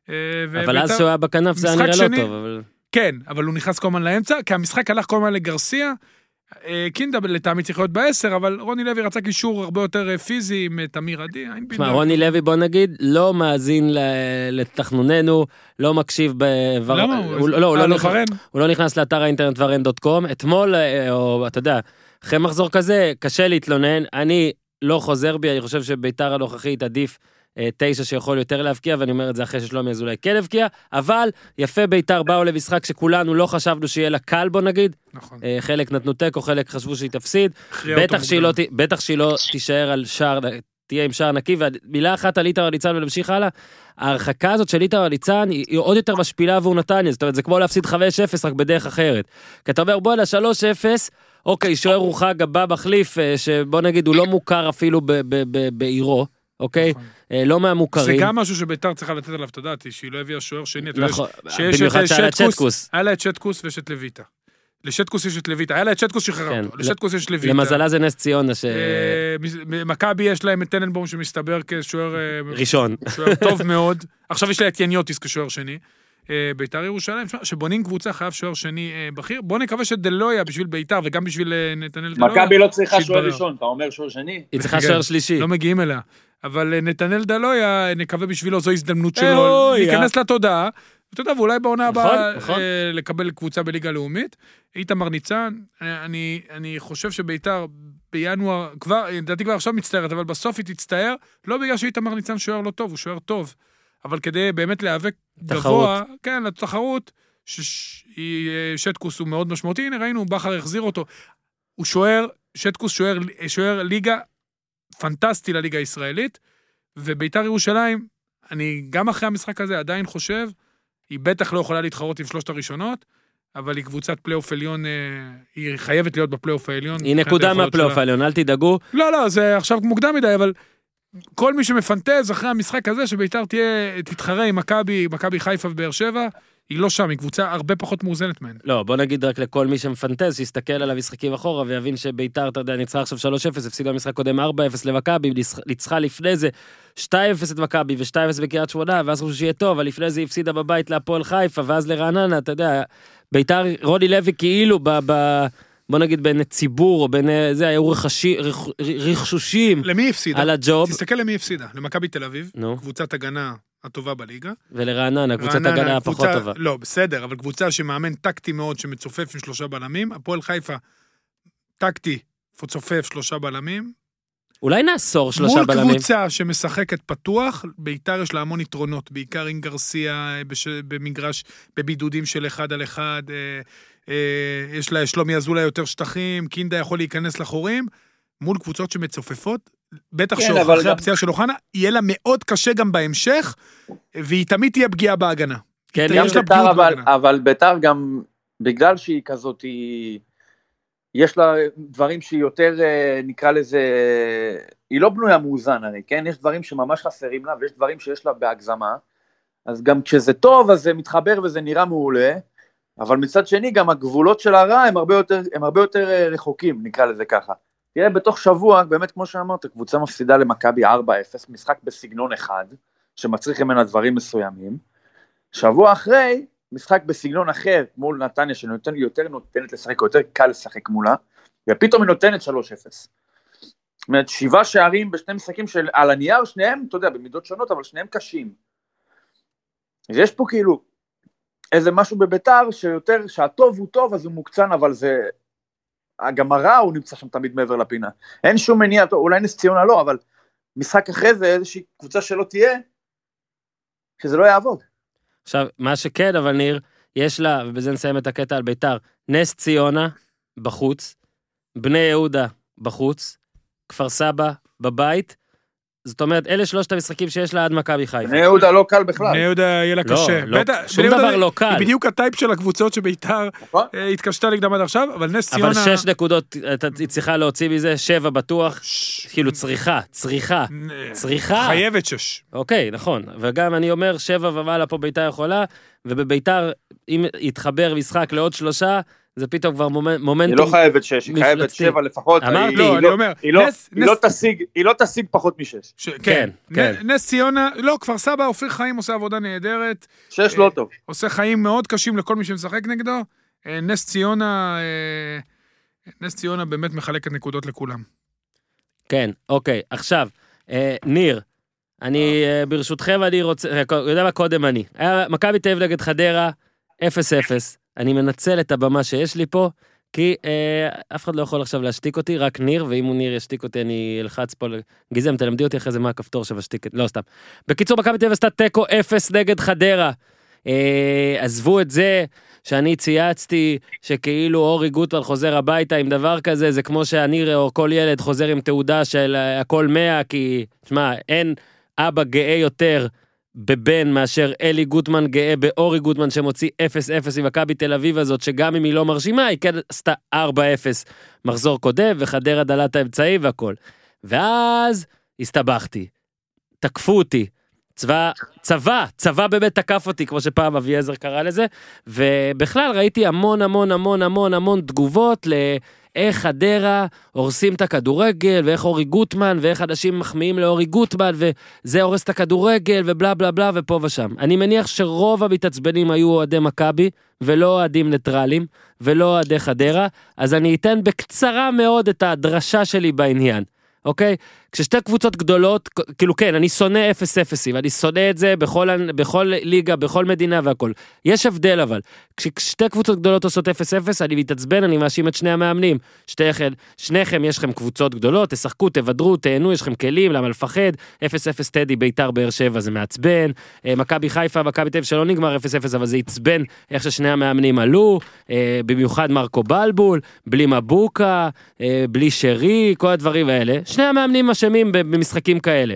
אבל אז שהוא היה בכנף זה היה נראה לא. טוב, אבל... כן, אבל הוא נכנס כל הזמן לאמצע, כי המשחק הלך כל הזמן לגרסיה. אה, קינדה לטעמי צריך להיות בעשר, אבל רוני לוי רצה קישור הרבה יותר אה, פיזי עם אה, תמיר עדי, תשמע. רוני לוי, בוא נגיד, לא מאזין לתחנוננו, לא מקשיב ב... למה? הוא לא- לא, לא נכנס- ורן? הוא לא נכנס לאתר האינטרנט ורן.קום. אתמול, אה, או אתה יודע, אחרי מחזור כזה, קשה להתלונן. אני לא חוזר בי, אני חושב שביתר הנוכחית עדיף תשע שיכול יותר להבקיע, ואני אומר את זה אחרי ששלומי אזולאי כן הבקיע, אבל יפה בית"ר באו למשחק שכולנו לא חשבנו שיהיה לה קל בוא נגיד, נכון. אה, חלק נתנו תיקו, חלק חשבו שהיא תפסיד, בטח שהיא, לא, בטח שהיא לא תישאר על שער, תהיה עם שער נקי, ומילה אחת על איתמר ניצן ונמשיך הלאה, ההרחקה הזאת של איתמר ניצן היא, היא עוד יותר משפילה עבור נתניה, זאת אומרת זה כמו להפסיד 5-0 רק בדרך אחרת. כי אתה אומר בואנה 3-0, אוקיי, שוער רוחג הבא מחליף, אה, שבוא נגיד הוא לא מוכר אפילו ב- ב- ב- בעירו, אוקיי? נכון. אה, לא זה מהמוכרים. גם משהו שביתר צריכה לתת עליו את הדעת, שהיא לא הביאה שוער שני. אתה נכון, שיש במיוחד את שהיה שטקוס, צ'טקוס. היה לה את שטקוס ויש את לויטה. לשטקוס יש את לויטה, היה לה את שטקוס שחררה כן, אותו, לשטקוס יש לויטה. למזלה זה נס ציונה ש... אה, מכבי יש להם את טננבום שמסתבר כשוער אה, ראשון. שוער טוב מאוד. עכשיו יש לה את יניוטיס כשוער שני. אה, ביתר ירושלים, שבונים קבוצה חייב שוער שני אה, בכיר. בוא נקווה שדלויה בשביל ביתר וגם בשביל אה, נתנאל דלויה. מכבי לא צריכה שוער. ראשון, אתה אומר שוער שני? היא צריכה שוער שלישי. לא מגיעים אליה. אבל נתנאל דלויה, נקווה בשבילו, זו הזדמנות שלו. להיכנס לתודעה. אתה יודע, ואולי בעונה נכון, הבאה נכון. אה, לקבל קבוצה בליגה לאומית. איתמר ניצן, אני, אני חושב שביתר בינואר, כבר, לדעתי כבר עכשיו מצטערת, אבל בסוף היא תצטער, לא בגלל שאיתמר ניצן שוער לא טוב, הוא שוער טוב, אבל כדי באמת להיאבק. גבוה, כן, לתחרות, ששטקוס הוא מאוד משמעותי, הנה ראינו, בכר החזיר אותו. הוא שוער, סטקוס שוער, שוער ליגה פנטסטי לליגה הישראלית, וביתר ירושלים, אני גם אחרי המשחק הזה עדיין חושב, היא בטח לא יכולה להתחרות עם שלושת הראשונות, אבל היא קבוצת פלייאוף עליון, אה, היא חייבת להיות בפלייאוף העליון. היא נקודה מהפלייאוף. העליון, אל תדאגו. לא, לא, זה עכשיו מוקדם מדי, אבל כל מי שמפנטז אחרי המשחק הזה, שביתר תהיה, תתחרה עם מכבי, מכבי חיפה ובאר שבע, היא לא שם, היא קבוצה הרבה פחות מאוזנת מהן. לא, בוא נגיד רק לכל מי שמפנטז, שיסתכל על המשחקים אחורה ויבין שביתר, אתה יודע, ניצחה עכשיו 3-0, הפסידה במשחק קודם 4-0 למכבי, ניצח- ניצחה לפני זה 2-0 את מכבי ו-2-0 בקריית שמונה, ואז חשבו שיהיה טוב, אבל לפני זה הפסידה בבית להפועל חיפה, ואז לרעננה, אתה יודע, ביתר, רוני לוי כאילו ב... ב בוא נגיד בין ציבור, או בין זה, היו רכשי, רכ, רכשושים למי הפסידה? על הג'וב, תסתכל למי הפסידה. למכבי תל אביב, נו, קבוצת הגנה הטובה בליגה. ולרעננה, קבוצת רעננה, הגנה קבוצה- פחות טובה. לא, בסדר, אבל קבוצה שמאמן טקטי מאוד, שמצופף עם שלושה בלמים. הפועל חיפה, טקטי, צופף שלושה בלמים. אולי נאסור שלושה מול בלמים. קבוצה שמשחקת פתוח, ביתר יש לה המון יתרונות, בעיקר עם גרסיה אה, בש... במגרש, בבידודים של אחד על אחד, אה, יש לה שלומי אזולאי יותר שטחים, קינדה יכול להיכנס לחורים, מול קבוצות שמצופפות, בטח כן, אבל שאחרי גם- הפציעה של אוחנה, יהיה לה מאוד קשה גם בהמשך, והיא תמיד תהיה פגיעה בהגנה. כן, גם יש ביתר, אבל. אבל ביתר גם, בגלל שהיא כזאת, היא... יש לה דברים שהיא יותר, אה, נקרא לזה, היא לא בנויה מאוזן הרי, כן? יש דברים שממש חסרים לה, ויש דברים שיש לה בהגזמה, אז גם כשזה טוב, אז זה מתחבר וזה נראה מעולה, אבל מצד שני, גם הגבולות של הרע הם הרבה יותר, הם הרבה יותר אה, רחוקים, נקרא לזה ככה. תראה, בתוך שבוע, באמת כמו שאמרת, קבוצה מפסידה למכבי 4-0, משחק בסגנון אחד, שמצריך ממנה דברים מסוימים. שבוע אחרי, משחק בסגנון אחר מול נתניה, שנותן יותר נותנת לשחק, יותר קל לשחק מולה, ופתאום היא נותנת 3-0. זאת אומרת, שבעה שערים בשני משחקים של, על הנייר, שניהם, אתה יודע, במידות שונות, אבל שניהם קשים. אז יש פה כאילו איזה משהו בביתר שיותר, שהטוב הוא טוב, אז הוא מוקצן, אבל זה... גם הרע הוא נמצא שם תמיד מעבר לפינה. אין שום מניע, טוב, אולי נס ציונה לא, אבל משחק אחרי זה, איזושהי קבוצה שלא תהיה, שזה לא יעבוד. עכשיו, מה שכן, אבל ניר, יש לה, ובזה נסיים את הקטע על ביתר, נס ציונה בחוץ, בני יהודה בחוץ, כפר סבא בבית. זאת אומרת, אלה שלושת המשחקים שיש לה עד מכבי חיפה. בני יהודה לא קל בכלל. בני יהודה יהיה לה לא, קשה. לא, שום דבר לא קל. היא בדיוק הטייפ של הקבוצות שביתר נכון? אה, התקשתה לקדם עד עכשיו, אבל נס ציונה... אבל שש נקודות, אתה- היא צריכה להוציא מזה, שבע בטוח, ש- כאילו צריכה, צריכה, אה, צריכה. חייבת שש. אוקיי, נכון. וגם אני אומר, שבע ומעלה פה ביתר יכולה, ובביתר, אם יתחבר משחק לעוד שלושה, זה פתאום כבר מומנ- היא מומנטום. לא חייבת שש, היא חייבת מפלצתי. שבע לפחות. אמרתי. היא- לא, היא אני אומר, היא לא- נס- היא לא נס- תשיג- היא לא תשיג פחות משש. ש- כן, כן, כן. נ- נס ציונה, לא, כפר סבא, אופיר חיים עושה עבודה נהדרת, שש אה, לא טוב. עושה חיים מאוד קשים לכל מי שמשחק נגדו. אה, נס ציונה, אה, נס ציונה באמת מחלקת נקודות לכולם. כן, אוקיי. עכשיו, אה, ניר, אני, אה, ברשותכם, אני רוצה, אה, יודע מה, קודם אני. היה מכבי תל אביב נגד חדרה, 0-0. אני מנצל את הבמה שיש לי פה, כי אה, אף אחד לא יכול עכשיו להשתיק אותי, רק ניר, ואם הוא ניר ישתיק אותי אני אלחץ פה, גיזם תלמדי אותי אחרי זה מה הכפתור שמשתיק, את- לא סתם. בקיצור, מכבי תל עשתה תיקו 0 נגד חדרה. אה, עזבו את זה שאני צייצתי שכאילו אורי גוטמן חוזר הביתה עם דבר כזה, זה כמו שאני או כל ילד חוזר עם תעודה של אה, הכל 100, כי, תשמע, אין אבא גאה יותר בבן מאשר אלי גוטמן גאה באורי גוטמן שמוציא 0-0 עם מכבי תל אביב הזאת, שגם אם היא לא מרשימה, היא כן עשתה 4-0 מחזור קודם, וחדרה דלת האמצעי והכל. ואז הסתבכתי. תקפו אותי. צבא, צבא, צבא באמת תקף אותי, כמו שפעם אביעזר קרא לזה, ובכלל ראיתי המון המון המון המון המון תגובות לאיך חדרה הורסים את הכדורגל, ואיך אורי גוטמן, ואיך אנשים מחמיאים לאורי גוטמן, וזה הורס את הכדורגל, ובלה בלה בלה, ופה ושם. אני מניח שרוב המתעצבנים היו אוהדי מכבי, ולא אוהדים ניטרלים, ולא אוהדי חדרה, אז אני אתן בקצרה מאוד את הדרשה שלי בעניין. אוקיי? כששתי קבוצות גדולות, כאילו כן, אני שונא 0-0, אני שונא את זה בכל, בכל ליגה, בכל מדינה והכל. יש הבדל אבל, כששתי קבוצות גדולות עושות 0-0, אני מתעצבן, אני מאשים את שני המאמנים. שתיכם, שניכם יש לכם קבוצות גדולות, תשחקו, תבדרו, תהנו, יש לכם כלים, למה לפחד? 0-0 טדי, ביתר באר שבע זה מעצבן. אה, מכבי חיפה, מכבי תל שלא נגמר 0-0, אבל זה עצבן איך ששני המאמנים עלו, אה, במיוחד מרקו בלבול, בלי מבוקה, אה, בלי שרי, כל הדברים האלה. שני המאמנים אשמים במשחקים כאלה.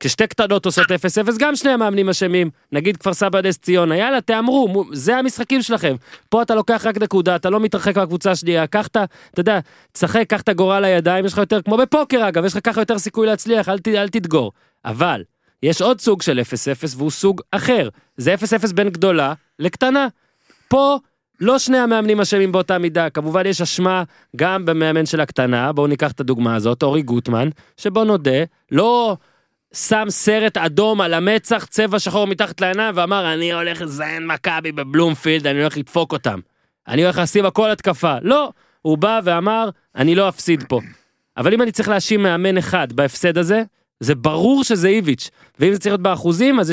כששתי קטנות עושות 0-0, גם שני המאמנים אשמים. נגיד כפר סבא נס ציונה, יאללה, תהמרו, זה המשחקים שלכם. פה אתה לוקח רק נקודה, אתה לא מתרחק מהקבוצה השנייה, קח את ה... אתה יודע, תשחק, קח את הגורל לידיים, יש לך יותר, כמו בפוקר אגב, יש לך ככה יותר סיכוי להצליח, אל, ת, אל תדגור. אבל, יש עוד סוג של 0-0 והוא סוג אחר. זה 0-0 בין גדולה לקטנה. פה לא שני המאמנים אשמים באותה מידה, כמובן יש אשמה גם במאמן של הקטנה, בואו ניקח את הדוגמה הזאת, אורי גוטמן, שבוא נודה, לא שם סרט אדום על המצח, צבע שחור מתחת לעיניים, ואמר, אני הולך לזיין מכבי בבלומפילד, אני הולך לדפוק אותם. אני הולך לשים הכל התקפה. לא, הוא בא ואמר, אני לא אפסיד פה. אבל אם אני צריך להאשים מאמן אחד בהפסד הזה, זה ברור שזה איביץ', ואם זה צריך להיות באחוזים, אז זה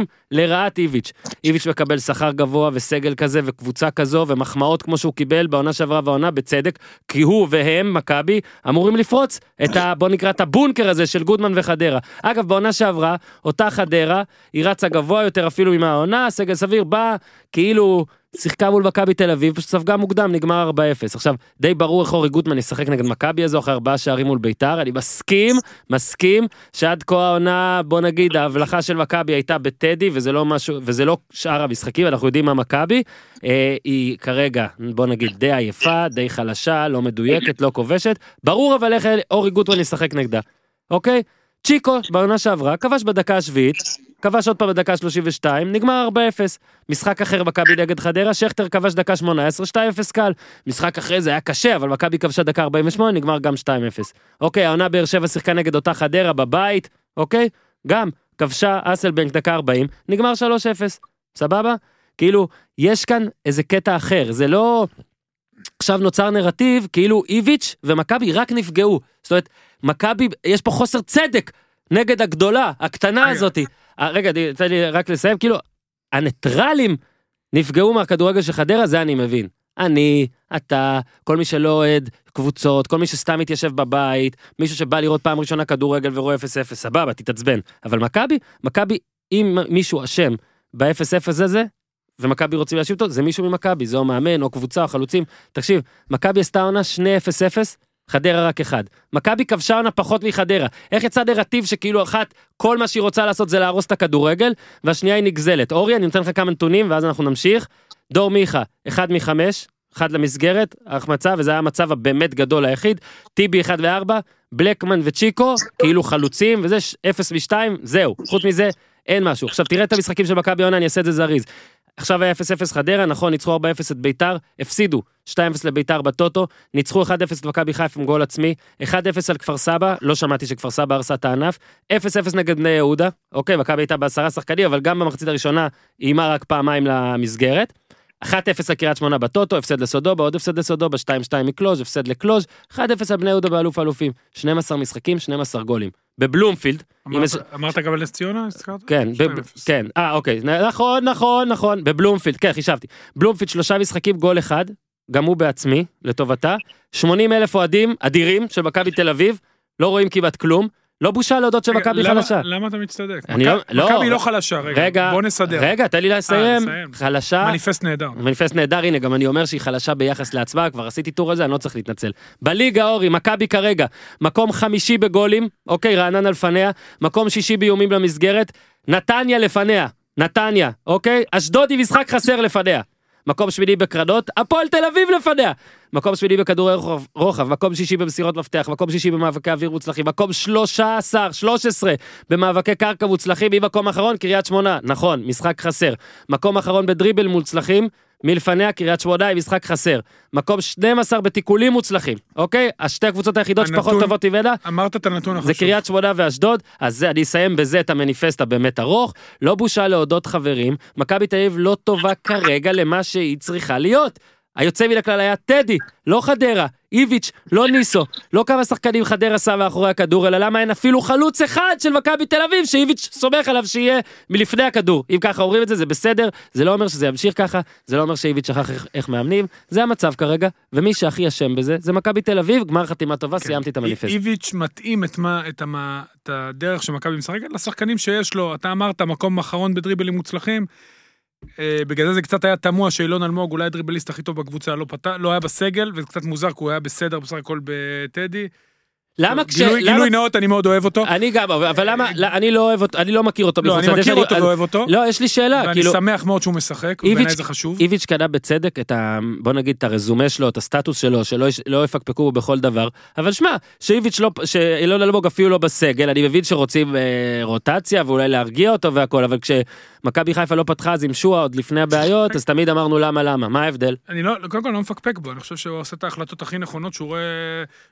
70-30 לרעת איביץ'. איביץ' מקבל שכר גבוה וסגל כזה וקבוצה כזו ומחמאות כמו שהוא קיבל בעונה שעברה והעונה בצדק, כי הוא והם, מכבי, אמורים לפרוץ את ה... בוא נקרא את הבונקר הזה של גודמן וחדרה. אגב, בעונה שעברה, אותה חדרה, היא רצה גבוה יותר אפילו מהעונה, סגל סביר בא כאילו שיחקה מול מכבי תל אביב, פשוט ספגה מוקדם, נגמר 4-0. עכשיו, די ברור איך אורי גוטמן ישחק נגד מכבי הזו אחרי ארבעה שערים מול ביתר, אני מסכים, מסכים, שעד כה העונה, בוא נגיד, ההבלחה של מכבי הייתה בטדי, וזה לא משהו, וזה לא שאר המשחקים, אנחנו יודעים מה מכבי, אה, היא כרגע, בוא נגיד, די עייפה, די חלשה, לא מדויקת, לא כובשת, ברור אבל איך אורי גוטמן ישחק נגדה, אוקיי? צ'יקו, בעונה שעברה, כבש בדקה השביעית, כבש עוד פעם בדקה 32, נגמר 4-0. משחק אחר מכבי נגד חדרה, שכטר כבש דקה 18, 2-0 קל. משחק אחרי זה היה קשה, אבל מכבי כבשה דקה 48, נגמר גם 2-0. אוקיי, העונה באר שבע שיחקה נגד אותה חדרה בבית, אוקיי? גם, כבשה אסלבנק דקה 40, נגמר 3-0. סבבה? כאילו, יש כאן איזה קטע אחר, זה לא... עכשיו נוצר נרטיב כאילו איביץ' ומכבי רק נפגעו. זאת אומרת, מכבי, יש פה חוסר צדק נגד הגדולה, הקטנה הזאתי. אה, רגע, תן לי רק לסיים, כאילו, הניטרלים נפגעו מהכדורגל של חדרה, זה אני מבין. אני, אתה, כל מי שלא אוהד קבוצות, כל מי שסתם מתיישב בבית, מישהו שבא לראות פעם ראשונה כדורגל ורואה 0-0, סבבה, תתעצבן. אבל מכבי, מכבי, אם מישהו אשם ב-0-0 הזה, ומכבי רוצים להשיב אותו, זה מישהו ממכבי, זה או מאמן או קבוצה או חלוצים. תקשיב, מכבי עשתה עונה 2-0-0, חדרה רק אחד. מכבי כבשה עונה פחות מחדרה. איך יצא נרטיב שכאילו אחת, כל מה שהיא רוצה לעשות זה להרוס את הכדורגל, והשנייה היא נגזלת. אורי, אני נותן לך כמה נתונים ואז אנחנו נמשיך. דור מיכה, אחד מחמש, אחד למסגרת, החמצה, וזה היה המצב הבאמת גדול היחיד. טיבי אחד וארבע, בלקמן וצ'יקו, כאילו חלוצים, וזה אפס משתיים, זהו. חוץ מזה, אין משהו. עכשיו תראה את המשחקים של מכבי עונה, אני אעשה את זה זריז. עכשיו היה 0-0 חדרה, נכון, ניצחו 4-0 את ביתר, הפסידו 2-0 לביתר בטוטו, ניצחו 1-0 את מכבי חיפה עם גול עצמי, 1-0 על כפר סבא, לא שמעתי שכפר סבא הרסה את הענף, 0-0 נגד בני יהודה, אוקיי, מכבי הייתה בעשרה שחקנים, אבל גם במחצית הראשונה איימה רק פעמיים למסגרת. 1-0 לקריית שמונה בטוטו, הפסד לסודובה, עוד הפסד לסודובה, 2-2 מקלוז', הפסד לקלוז', 1-0 על בני יהודה באלוף האלופים, 12 משחקים, 12 גולים. בבלומפילד, אמרת- גם על נס ציונה? הזכרת? כן, ב- 2-0. כן, אה אוקיי, נכון, נכון, נכון, בבלומפילד, כן, חישבתי. בלומפילד שלושה משחקים, גול אחד, גם הוא בעצמי, לטובתה. 80 אלף אוהדים אדירים של מכבי תל אביב, לא רואים כמעט כלום. לא בושה להודות שמכבי למה- חלשה. למה אתה מצטדק? מכבי- לא- לא, מכבי לא ר- חלשה, רגע. רגע, בוא נסדר. רגע, תן לי לסיים. לסיים. חלשה, מניפסט נהדר. מניפסט נהדר, הנה, גם אני אומר שהיא חלשה ביחס לעצמה, כבר עשיתי טור על זה, אני לא צריך להתנצל. בליגה, אורי, מכבי כרגע, מקום חמישי בגולים, אוקיי, רעננה לפניה, מקום שישי באיומים למסגרת, נתניה לפניה, נתניה, אוקיי? אשדוד היא משחק חסר לפניה. מקום שמיני בקרנות, הפועל תל אביב לפניה. מקום שמיני בכדורי רוחב, מקום שישי במסירות מפתח, מקום שישי במאבקי אוויר מוצלחים, מקום 13, 13 במאבקי קרקע מוצלחים, היא מקום אחרון, קריית שמונה, נכון, משחק חסר. מקום אחרון בדריבל מוצלחים, מלפניה קריית שמונה היא משחק חסר. מקום 12 בתיקולים מוצלחים, אוקיי? השתי הקבוצות היחידות שפחות הנתון- טובות ממנה, אמרת את הנתון החשוב. זה קריית שמונה ואשדוד, אז זה, אני אסיים בזה את המניפסט הבאמת ארוך. לא בושה להודות חברים, מכבי תל אביב לא טובה כרגע למה שהיא צריכה להיות. היוצא מן הכלל היה טדי, לא חדרה, איביץ', לא ניסו, לא כמה שחקנים חדרה שם מאחורי הכדור, אלא למה אין אפילו חלוץ אחד של מכבי תל אביב שאיביץ' סומך עליו שיהיה מלפני הכדור. אם ככה אומרים את זה, זה בסדר, זה לא אומר שזה ימשיך ככה, זה לא אומר שאיביץ' שכח איך, איך מאמנים, זה המצב כרגע, ומי שהכי אשם בזה, זה מכבי תל אביב, גמר חתימה טובה, סיימתי את המניפסט. איביץ' מתאים את, מה, את, המה, את הדרך שמכבי משחקת לשחקנים שיש לו. אתה אמרת, מקום אחרון בדריבלים מוצלחים. אה, בגלל זה זה קצת היה תמוה שאילון אלמוג, אולי הדריבליסט הכי טוב בקבוצה, לא, פת... לא היה בסגל, וזה קצת מוזר, כי הוא היה בסדר בסך הכל בטדי. למה כש... גילוי, למה... גילוי נאות, אני מאוד אוהב אותו. אני גם, אבל למה, לא, אני לא אוהב אותו, אני לא מכיר אותו לא, אני מכיר אותו ואוהב אותו. לא, יש לי שאלה, ואני כאילו, שמח מאוד שהוא משחק, בעיניי זה חשוב. איביץ' קנה בצדק את ה... בוא נגיד את הרזומה שלו, את הסטטוס שלו, שלא לא יפקפקו בו בכל דבר, אבל שמע, שאיביץ' לא, שאילון אלמוג אפילו לא בסגל, אני מבין שרוצים אה, רוטציה ואולי להרגיע אותו והכל, אבל כשמכבי חיפה לא פתחה אז עם שועה עוד לפני הבעיות, אז תמיד אמרנו למה למה, מה ההבדל? אני לא, קודם כל לא מפקפק בו, אני חושב שהוא עושה את ההחלטות הכי נכונות שהוא רואה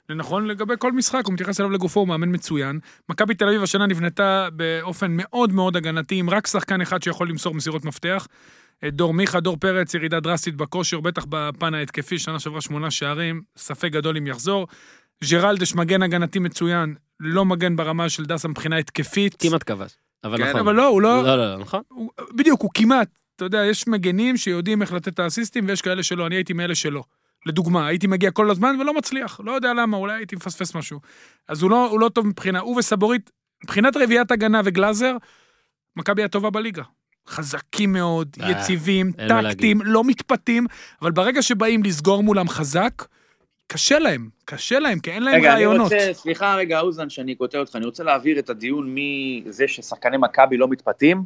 לנכון לגבי כל משחק, הוא מתייחס אליו לגופו, הוא מאמן מצוין. מכבי תל אביב השנה נבנתה באופן מאוד מאוד הגנתי, עם רק שחקן אחד שיכול למסור מסירות מפתח. אה, דור מיכה, דור פרץ, ירידה דרסטית בכושר, בטח בפן ההתקפי, שנה שעברה שמונה שערים, ספק גדול אם יחזור. ג'רלדש מגן הגנתי מצוין, לא מגן ברמה של דסה מבחינה התקפית. כמעט כבש. אבל כן, נכון. אבל לא, הוא לא, לא, לא, לא, נכון? הוא, בדיוק, הוא כמעט, אתה יודע, יש מגנים שיודעים איך לתת את האסיסטים, ויש כאלה שלא, אני הייתי מאלה שלא. לדוגמה, הייתי מגיע כל הזמן ולא מצליח, לא יודע למה, אולי הייתי מפספס משהו. אז הוא לא, הוא לא טוב מבחינה, הוא וסבורית, מבחינת רביעיית הגנה וגלאזר, מכבי הטובה בליגה. חזקים מאוד, אה, יציבים, טקטיים, לא מתפתים, אבל ברגע שבאים לסגור מולם חזק, קשה להם, קשה להם, כי אין להם רגע, אני רעיונות. רוצה, סליחה רגע, אוזן, שאני קוטע אותך, אני רוצה להעביר את הדיון מזה ששחקני מכבי לא מתפתים,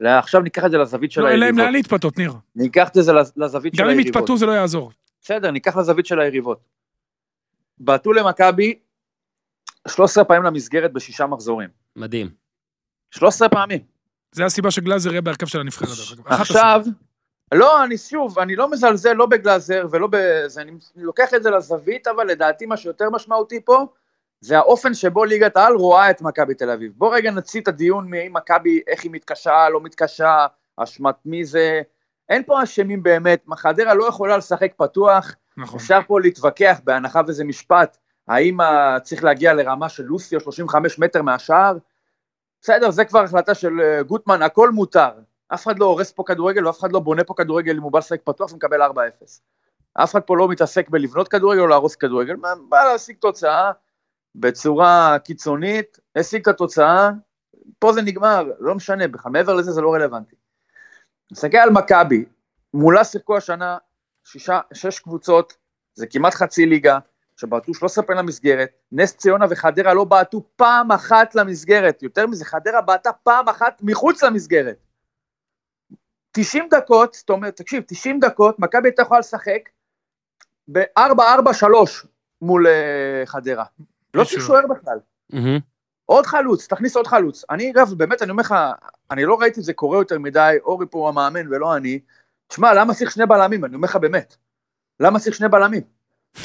עכשיו ניקח את זה לזווית של לא, אין להם היריבות. לאן להתפתות, ניר. ניקח את זה לז- לזווית של גם אם היריבות. יתפתו זה לא יעזור. בסדר, ניקח לזווית של היריבות. בעטו למכבי 13 פעמים למסגרת בשישה מחזורים. מדהים. 13 פעמים. זה הסיבה שגלאזר יהיה בהרכב של הנבחרת. עכשיו, לא, אני שוב, אני לא מזלזל לא בגלאזר ולא בזה, אני לוקח את זה לזווית, אבל לדעתי מה שיותר משמעותי פה, זה האופן שבו ליגת העל רואה את מכבי תל אביב. בוא רגע נציא את הדיון מאם מכבי, איך היא מתקשה, לא מתקשה, אשמת מי זה, אין פה אשמים באמת, חדרה לא יכולה לשחק פתוח, נכון. אפשר פה להתווכח, בהנחה וזה משפט, האם צריך להגיע לרמה של לוסיו 35 מטר מהשער? בסדר, זה כבר החלטה של אה, גוטמן, הכל מותר. אף אחד לא הורס פה כדורגל ואף אחד לא בונה פה כדורגל אם הוא בא לשחק פתוח ומקבל 4-0. אף אחד פה לא מתעסק בלבנות כדורגל או להרוס כדורגל, מה- בא להשיג תוצאה בצורה קיצונית, השיג את התוצאה, פה זה נגמר, לא משנה, בכלל מעבר לזה זה לא רלוונטי. נסתכל על מכבי, מולה שיחקו השנה שישה, שש קבוצות, זה כמעט חצי ליגה, שבעטו 13 פעמים למסגרת, נס ציונה וחדרה לא בעטו פעם אחת למסגרת, יותר מזה, חדרה בעטה פעם אחת מחוץ למסגרת. 90 דקות, זאת אומרת, תקשיב, 90 דקות, מכבי הייתה יכולה לשחק ב-4-4-3 מול uh, חדרה. לא צריך שוער בכלל. מהמם. עוד חלוץ, תכניס עוד חלוץ. אני אגב, באמת, אני אומר לך, אני לא ראיתי את זה קורה יותר מדי, אורי פה המאמן ולא אני. תשמע, למה צריך שני בלמים? אני אומר לך באמת. למה צריך שני בלמים?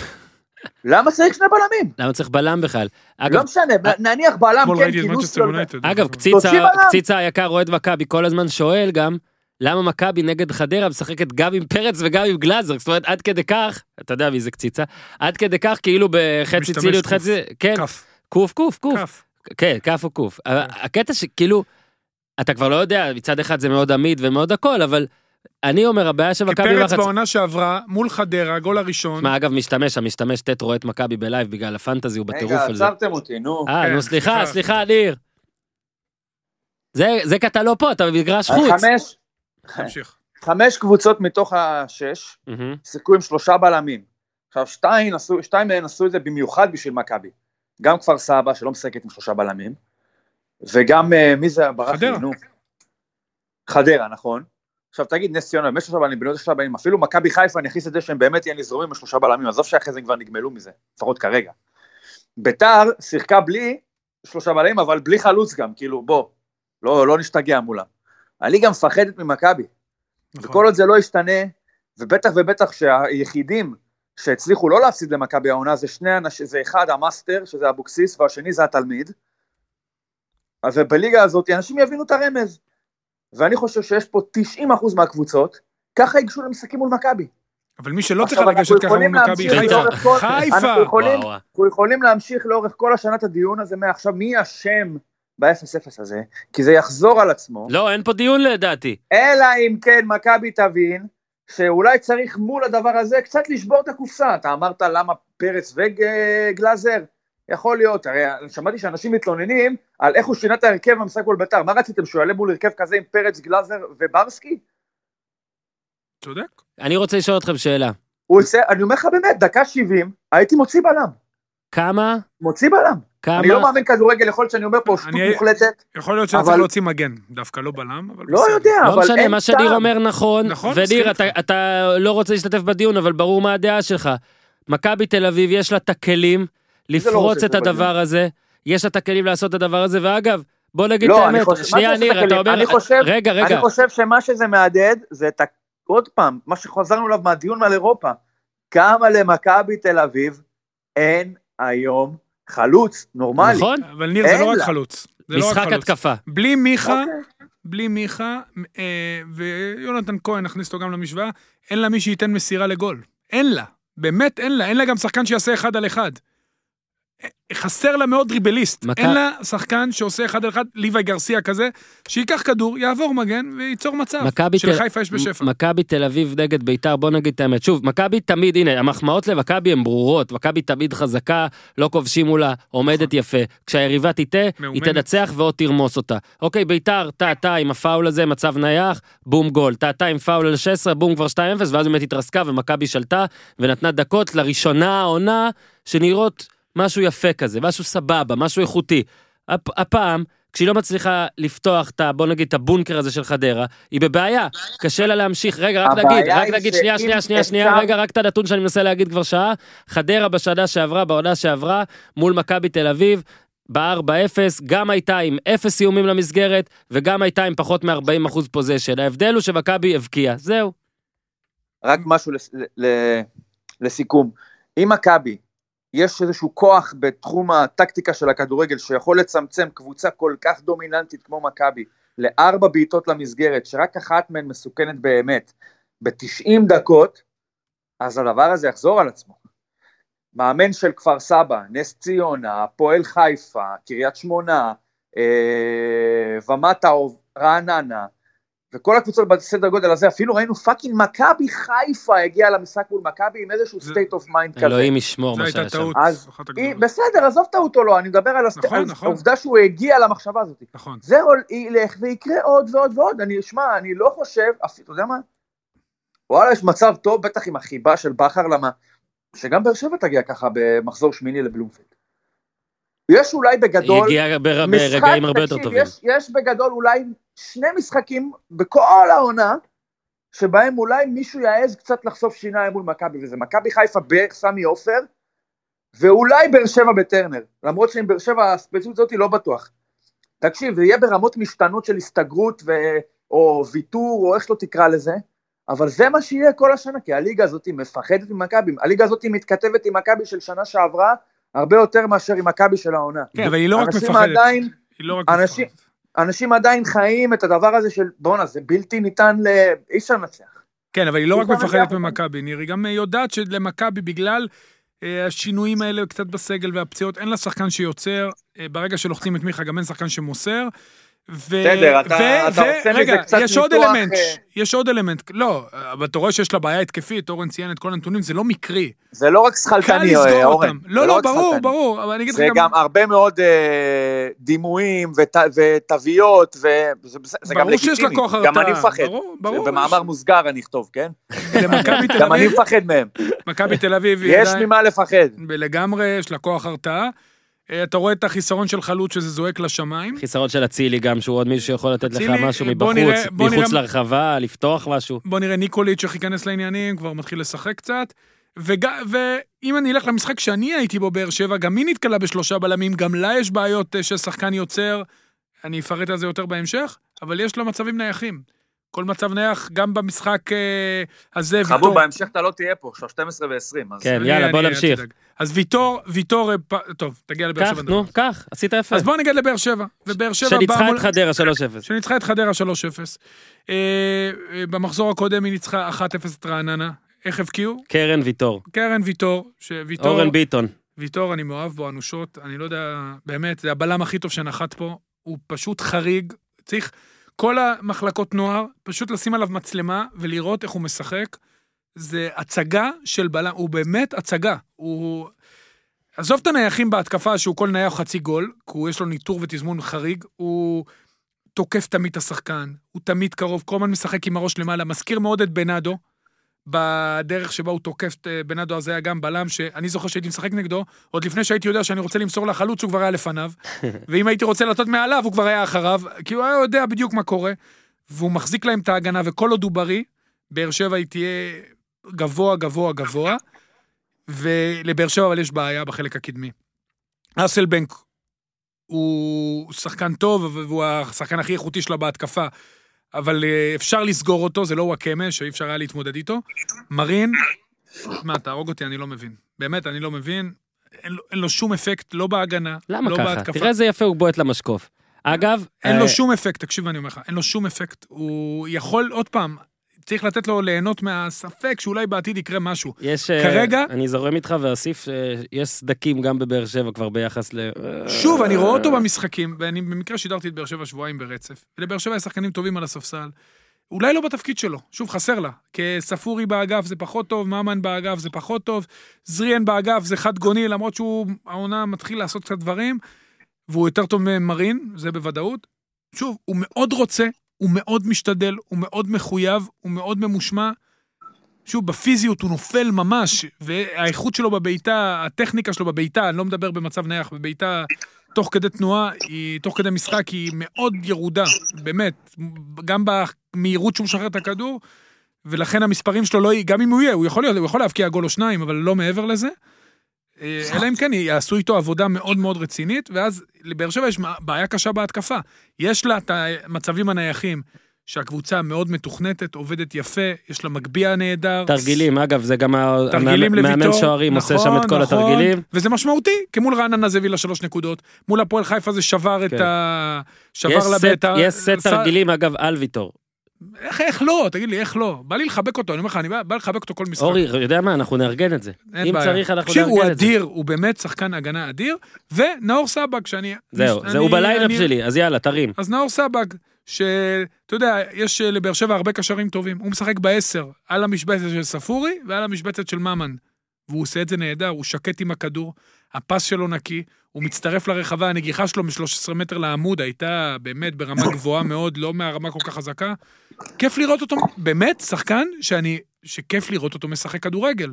למה צריך שני בלמים? למה צריך בלם בכלל? אגב, לא משנה, נניח בלם, כן, ראיתי את כי מנצ'סטר לוסיו... יונייטד. אגב, קציצה, היקר אוהד מכבי כל הזמן שואל גם, למה מכבי נגד חדרה משחקת גם עם פרץ וגם עם גלאזר? זאת אומרת, עד כדי כך, אתה יודע מי זה קציצה, עד כדי כך כאילו בחצי קוף. חצי, כן, קוף קוף קוף. כן, כף או קוף. הקטע שכאילו, אתה כבר לא יודע, מצד אחד זה מאוד עמיד ומאוד הכל, אבל אני אומר, הבעיה של כי מכבי פרץ בחצי... בעונה שעברה, מול חדרה, הגול הראשון. מה, אגב, משתמש, המשתמש טט רואה את מכבי בלייב בגלל הפנטזי, הוא בטירוף רגע, על זה. עצרתם אותי, נו. אה, כן, נו, סליחה, סליחה. סליחה, ניר. זה, זה כי אתה לא פה, אתה במגרש חוץ. חמש, תמשיך. חמש קבוצות מתוך השש. שיחקו עם שלושה בלמים. עכשיו, שתיים מהן עשו את זה במיוחד בשביל מכבי. גם כפר סבא, שלא משחקת עם שלושה בלמים, וגם, אה, מי זה ברח לי? נו. חדרה, נכון. עכשיו תגיד, נס ציונה, באמת שלושה בלמים, בנות שלושה בלמים, אפילו מכבי חיפה, אני אכניס את זה שהם באמת יהיה נזרומים עם שלושה בלמים, עזוב שאחרי זה הם כבר נגמלו מזה, לפחות כרגע. ביתר שיחקה בלי שלושה בלמים, אבל בלי חלוץ גם, כאילו, בוא, לא, לא נשתגע מולם. הליגה מפחדת ממכבי. נכון. וכל עוד זה לא ישתנה, ובטח ובטח שהיחידים שהצליחו לא להפסיד למכבי העונה זה שני אנשים, זה אחד המאסטר, שזה אבוקסיס, והשני זה התלמיד. אז בליגה הזאת אנשים יבינו את הרמז. ואני חושב שיש פה 90% מהקבוצות, ככה ייגשו למשחקים מול מכבי. אבל מי שלא צריך לגשת ככה מול יכולים מכבי להמשיך חיפה. חיפה! אנחנו יכולים. אנחנו יכולים להמשיך לאורך כל השנה את הדיון הזה מעכשיו, מי אשם ב-0-0 הזה, כי זה יחזור על עצמו. לא, אין פה דיון לדעתי. אלא אם כן מכבי תבין שאולי צריך מול הדבר הזה קצת לשבור את הקופסה. אתה אמרת למה פרץ וגלאזר? יכול להיות, הרי שמעתי שאנשים מתלוננים על איך הוא שינה את ההרכב במשחק מול בית"ר. מה רציתם, שהוא יעלה מול הרכב כזה עם פרץ, גלאזר וברסקי? צודק. אני רוצה לשאול אתכם שאלה. הוא עושה, אני אומר לך באמת, דקה 70, הייתי מוציא בלם. כמה, מוציא בלם. כמה, אני לא מאמין כדורגל, יכול להיות שאני אומר פה שטות אני- מוחלטת. יכול להיות שהיה אבל- צריך להוציא מגן, דווקא לא בלם, אבל לא בסדר. יודע, לא אבל משנה, אין מה שניר טעם. אומר נכון, נכון, וניר, אתה. אתה לא רוצה להשתתף בדיון, אבל ברור מה הדעה שלך. מכבי תל אביב, יש לה את הכלים לפרוץ רוצה את הדבר הזה, יש לה את הכלים לעשות את הדבר הזה, ואגב, בוא נגיד לא, את האמת, חושב- מה שנייה, ניר, את אתה? אומר, אני חושב- רגע, רגע, אני חושב שמה שזה מהדהד, זה את ה... עוד פעם, מה שחזרנו אליו מהדיון על אירופה, כמה למכבי תל אביב אין היום חלוץ נורמלי. נכון? אבל ניר, זה לא רק לה. חלוץ. לא רק משחק חלוץ. התקפה. בלי מיכה, אוקיי. בלי מיכה, אה, ויונתן כהן, נכניס אותו גם למשוואה, אין לה מי שייתן מסירה לגול. אין לה. באמת אין לה. אין לה גם שחקן שיעשה אחד על אחד. חסר לה מאוד דריבליסט. מכ- אין לה שחקן שעושה אחד על אחד, ליוואי גרסיה כזה, שייקח כדור, יעבור מגן וייצור מצב. מכבי תל- שלחיפה יש בשפע. מכבי תל אביב נגד ביתר, בוא נגיד את האמת. שוב, מכבי תמיד, הנה, המחמאות למכבי הן ברורות. מכבי תמיד חזקה, לא כובשים מולה, עומדת יפה. כשהיריבה תטעה, היא. תנצח ועוד תרמוס אותה. אוקיי, ביתר, טעתה עם הפאול הזה, מצב נייח, בום גול. טעתה עם פאול על 16, בום כבר 2-0, ואז באמת התרסקה ומכבי שלטה, ונתנה דקות לראשונה העונה, שנראות משהו יפה כזה, משהו סבבה, משהו איכותי. הפ- הפעם, כשהיא לא מצליחה לפתוח את ה... בוא נגיד את הבונקר הזה של חדרה, היא בבעיה, קשה לה להמשיך. רגע, רק נגיד, רק נגיד, שנייה, שנייה, שנייה, שנייה, רגע, רק את הנתון שאני מנסה להגיד כבר שעה. חדרה בשנה שעברה, בעונה שעברה, מול מכבי תל אביב, ב-4-0, גם הייתה עם אפס איומים למסגרת, וגם הייתה עם פחות מ-40 אחוז פוזיישן. ההבדל הוא שמכבי הבקיעה, זהו. רק משהו לס- ל- ל- לסיכום. אם מכבי, יש איזשהו כוח בתחום הטקטיקה של הכדורגל שיכול לצמצם קבוצה כל כך דומיננטית כמו מכבי לארבע בעיטות למסגרת, שרק אחת מהן מסוכנת באמת, ב-90 דקות, אז הדבר הזה יחזור על עצמו. מאמן של כפר סבא, נס ציונה, הפועל חיפה, קריית שמונה, אה, ומטה, רעננה, וכל הקבוצות בסדר גודל הזה, אפילו ראינו fucking מכבי חיפה הגיעה למשחק מול מכבי עם איזשהו state of mind כזה. אלוהים ישמור מה שהיה שם. טעות. אז היא. בסדר, עזוב טעות או לא, אני מדבר על. נכון, נכון. העובדה שהוא הגיע למחשבה הזאת. נכון. זה ילך ויקרה עוד ועוד ועוד, אני, שמע, אני לא חושב, אפילו, אתה יודע מה? וואלה, יש מצב טוב, בטח עם החיבה של בכר, למה? שגם באר שבע תגיע ככה במחזור שמיני לבלומפילד. יש אולי היא בגדול, הגיעה בר- משחק, ברגעים הרבה יותר טובים. יש, יש בגדול אולי שני משחקים בכל העונה, שבהם אולי מישהו יעז קצת לחשוף שיניים מול מכבי, וזה מכבי חיפה בסמי עופר, ואולי באר שבע בטרנר, למרות שעם באר שבע הספציפית הזאת לא בטוח. תקשיב, זה יהיה ברמות משתנות של הסתגרות ו... או ויתור, או איך שלא תקרא לזה, אבל זה מה שיהיה כל השנה, כי הליגה הזאת מפחדת ממכבי, הליגה הזאת מתכתבת עם מכבי של שנה שעברה, הרבה יותר מאשר עם מכבי של העונה. כן, אבל היא לא רק מפחדת. עדיין, היא לא רק אנשים- מפחדת. אנשים עדיין חיים את הדבר הזה של בואנה, זה בלתי ניתן ל... אי אפשר לנצח. כן, אבל היא לא רק מפחדת. ממכבי, ניר, היא גם יודעת שלמכבי, בגלל אה, השינויים האלה קצת בסגל והפציעות, אין לה שחקן שיוצר, אה, ברגע שלוחצים את מיכה גם אין שחקן שמוסר, ו- בסדר, אתה- ו- אתה ו- עושה מזה רגע, קצת יש עוד ניתוח, אלמנט, אה, יש עוד אלמנט, לא, אבל אתה רואה שיש לה בעיה התקפית, אורן ציין את כל הנתונים, זה לא מקרי. זה לא רק שכלתני, אה, אורן. אותם. לא, לא, רק ברור, שכלתני. ברור, אבל אני אגיד לך זה גם... גם הרבה מאוד אה, דימויים ות- ותוויות, וזה זה גם ברור שיש לה לגיטימי. כוח גם אני הרתעה, מפחד. ברור, ברור. במאמר מוסגר אני אכתוב, כן? למכבי תל גם אני אביב, מפחד מהם. מכבי תל אביב, יש ממה לפחד. לגמרי, יש לה כוח הרתעה. אה, אתה רואה את החיסרון של חלוץ שזה זועק לשמיים. חיסרון של אצילי גם, שהוא עוד מישהו שיכול לתת לך משהו מבחוץ, מחוץ לרחבה, לפתוח משהו. בוא נראה ניקוליץ' איך ייכנס לעניינים, כבר מתחיל לשחק קצת. וג... ואם אני אלך למשחק שאני הייתי בו, באר שבע, גם היא נתקלה בשלושה בלמים, גם לה יש בעיות אה, ששחקן יוצר, אני אפרט על זה יותר בהמשך, אבל יש לה מצבים נייחים. כל מצב נייח, גם במשחק אה, הזה, חבוב, בהמשך אתה לא תהיה פה, עכשיו 12 ו-20. כן, אני- יאללה, בוא נמשיך. אז ויטור, ויטור, אה, פ- טוב, תגיע לבאר קח, שבע. נו, קח, עשית יפה. אז בוא נגיע לבאר שבע. ובאר שבע באה שניצחה את חדרה 3-0. שניצחה את חדרה 3-0. אה, אה, במחזור הקודם היא ניצחה 1-0 את רעננה. איך הבקיעו? קרן ויטור. קרן ויטור, שוויטור, אורן ביטון. ויטור אני מאוהב בו אנושות, אני לא יודע, באמת, זה הבלם הכי טוב שנחת פה, הוא פשוט חריג, צריך כל המחלקות נוער, פשוט לשים עליו מצלמה ולראות איך הוא משחק. זה הצגה של בלם, הוא באמת הצגה. הוא... עזוב את הנייחים בהתקפה, שהוא כל נייח חצי גול, כי יש לו ניטור ותזמון חריג, הוא תוקף תמיד את השחקן, הוא תמיד קרוב, כל הזמן משחק עם הראש למעלה, מזכיר מאוד את בנאדו, בדרך שבה הוא תוקף את אה, בנאדו, אז היה גם בלם שאני זוכר שהייתי משחק נגדו, עוד לפני שהייתי יודע שאני רוצה למסור לחלוץ, הוא כבר היה לפניו, ואם הייתי רוצה לטות מעליו, הוא כבר היה אחריו, כי הוא היה יודע בדיוק מה קורה, והוא מחזיק להם את ההגנה, וכל עוד הוא בריא, באר שבע היא תהיה גבוה, גבוה, גבוה, ולבאר שבע אבל יש בעיה בחלק הקדמי. אסלבנק הוא שחקן טוב, והוא השחקן הכי איכותי שלה בהתקפה, אבל אה, אפשר לסגור אותו, זה לא וואקמה, שאי אפשר היה להתמודד איתו. מרין, מה, תהרוג אותי, אני לא מבין. באמת, אני לא מבין. אין לו, אין לו שום אפקט, לא בהגנה, למה לא ככה? בהתקפה. תראה איזה יפה הוא בועט למשקוף. אגב, אין אה, לו שום אפקט, תקשיב, אני אומר לך, אין לו שום אפקט. הוא יכול, עוד פעם, צריך לתת לו ליהנות מהספק שאולי בעתיד יקרה משהו. יש... אה, כרגע- אני זורם איתך ואוסיף שיש סדקים גם בבאר שבע כבר ביחס ל... שוב, אני רואה אותו במשחקים, ואני במקרה שידרתי את באר שבע שבועיים ברצף. ולבאר שבע יש שחקנים טובים על הספסל. אולי לא בתפקיד שלו, שוב, חסר לה. כספורי באגף זה פחות טוב, ממן באגף זה פחות טוב, זריאן באגף זה חד גוני, למרות שהוא, העונה מתחיל לעשות קצת דברים, והוא יותר טוב ממרין, זה בוודאות. שוב, הוא מאוד רוצה, הוא מאוד משתדל, הוא מאוד מחויב, הוא מאוד ממושמע. שוב, בפיזיות הוא נופל ממש, והאיכות שלו בבעיטה, הטכניקה שלו בבעיטה, אני לא מדבר במצב נייח, בבעיטה תוך כדי תנועה, היא, תוך כדי משחק, היא מאוד ירודה, באמת. גם במהירות שהוא משחרר את הכדור, ולכן המספרים שלו לא... גם אם הוא יהיה, הוא יכול, להיות, הוא יכול להבקיע גול או שניים, אבל לא מעבר לזה. אה, אלא אם כן יעשו איתו עבודה מאוד מאוד רצינית, ואז לבאר שבע יש בעיה קשה בהתקפה. יש לה את המצבים הנייחים, שהקבוצה מאוד מתוכנתת, עובדת יפה, יש לה מגביה נהדר. תרגילים, אגב, זה גם ה- המאמן- שוערים עושה שם את כל נכון, התרגילים. וזה משמעותי, כי מול רעננה זה הביא לה שלוש נקודות, מול הפועל חיפה זה שבר את כן. ה... יש שבר לה בית ה... יש סט תרגילים, אגב, על ויטור. איך, איך לא? תגיד לי, איך לא? בא לי לחבק אותו, אני אומר לך, אני בא, בא לחבק אותו כל משחק. אורי, יודע מה, אנחנו נארגן את זה. אם בעיה. צריך, אנחנו תקשיב, הוא נארגן את זה. אדיר, הוא באמת שחקן הגנה אדיר, ונאור סבג, שאני... זהו, אני- זה הוא ב lineup אני- שלי, אז יאללה, תרים. אז נאור סבג, שאתה יודע, יש אה, לבאר שבע הרבה קשרים טובים. הוא משחק בעשר, על המשבצת של ספורי ועל המשבצת של ממן. והוא עושה את זה נהדר, הוא שקט עם הכדור, הפס שלו נקי, הוא מצטרף לרחבה, הנגיחה שלו מ-13 מטר לעמוד הייתה באמת ברמה גבוהה מאוד, לא מהרמה כל כך חזקה. כיף לראות אותו, באמת, שחקן שאני, שכיף לראות אותו משחק כדורגל.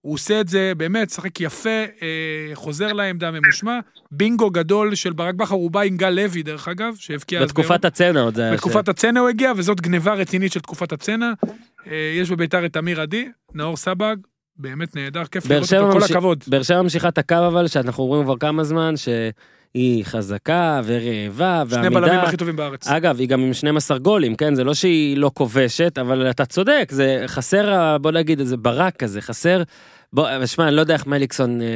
הוא עושה את זה באמת, שחק יפה, אה, חוזר לעמדה ממושמע. בינגו גדול של ברק בכר, הוא בא עם גל לוי, דרך אגב, שהבקיע... בתקופת הצנע עוד זה היה... בתקופת הצנע הוא הגיע, וזאת גניבה רצינית של תקופת הצנע. אה, יש בביתר את אמיר עדי, נאור סבג, באמת נהדר, כיף לראות אותו, כל ממשיך- הכבוד. באר שבע ממשיכה את הקו אבל, שאנחנו רואים כבר כמה זמן, שהיא חזקה ורעבה שני בלמים ועמידה. הכי טובים בארץ. אגב, היא גם עם 12 גולים, כן? זה לא שהיא לא כובשת, אבל אתה צודק, זה חסר, בוא נגיד איזה ברק כזה, חסר... בוא, שמע, אני לא יודע איך מליקסון, אה,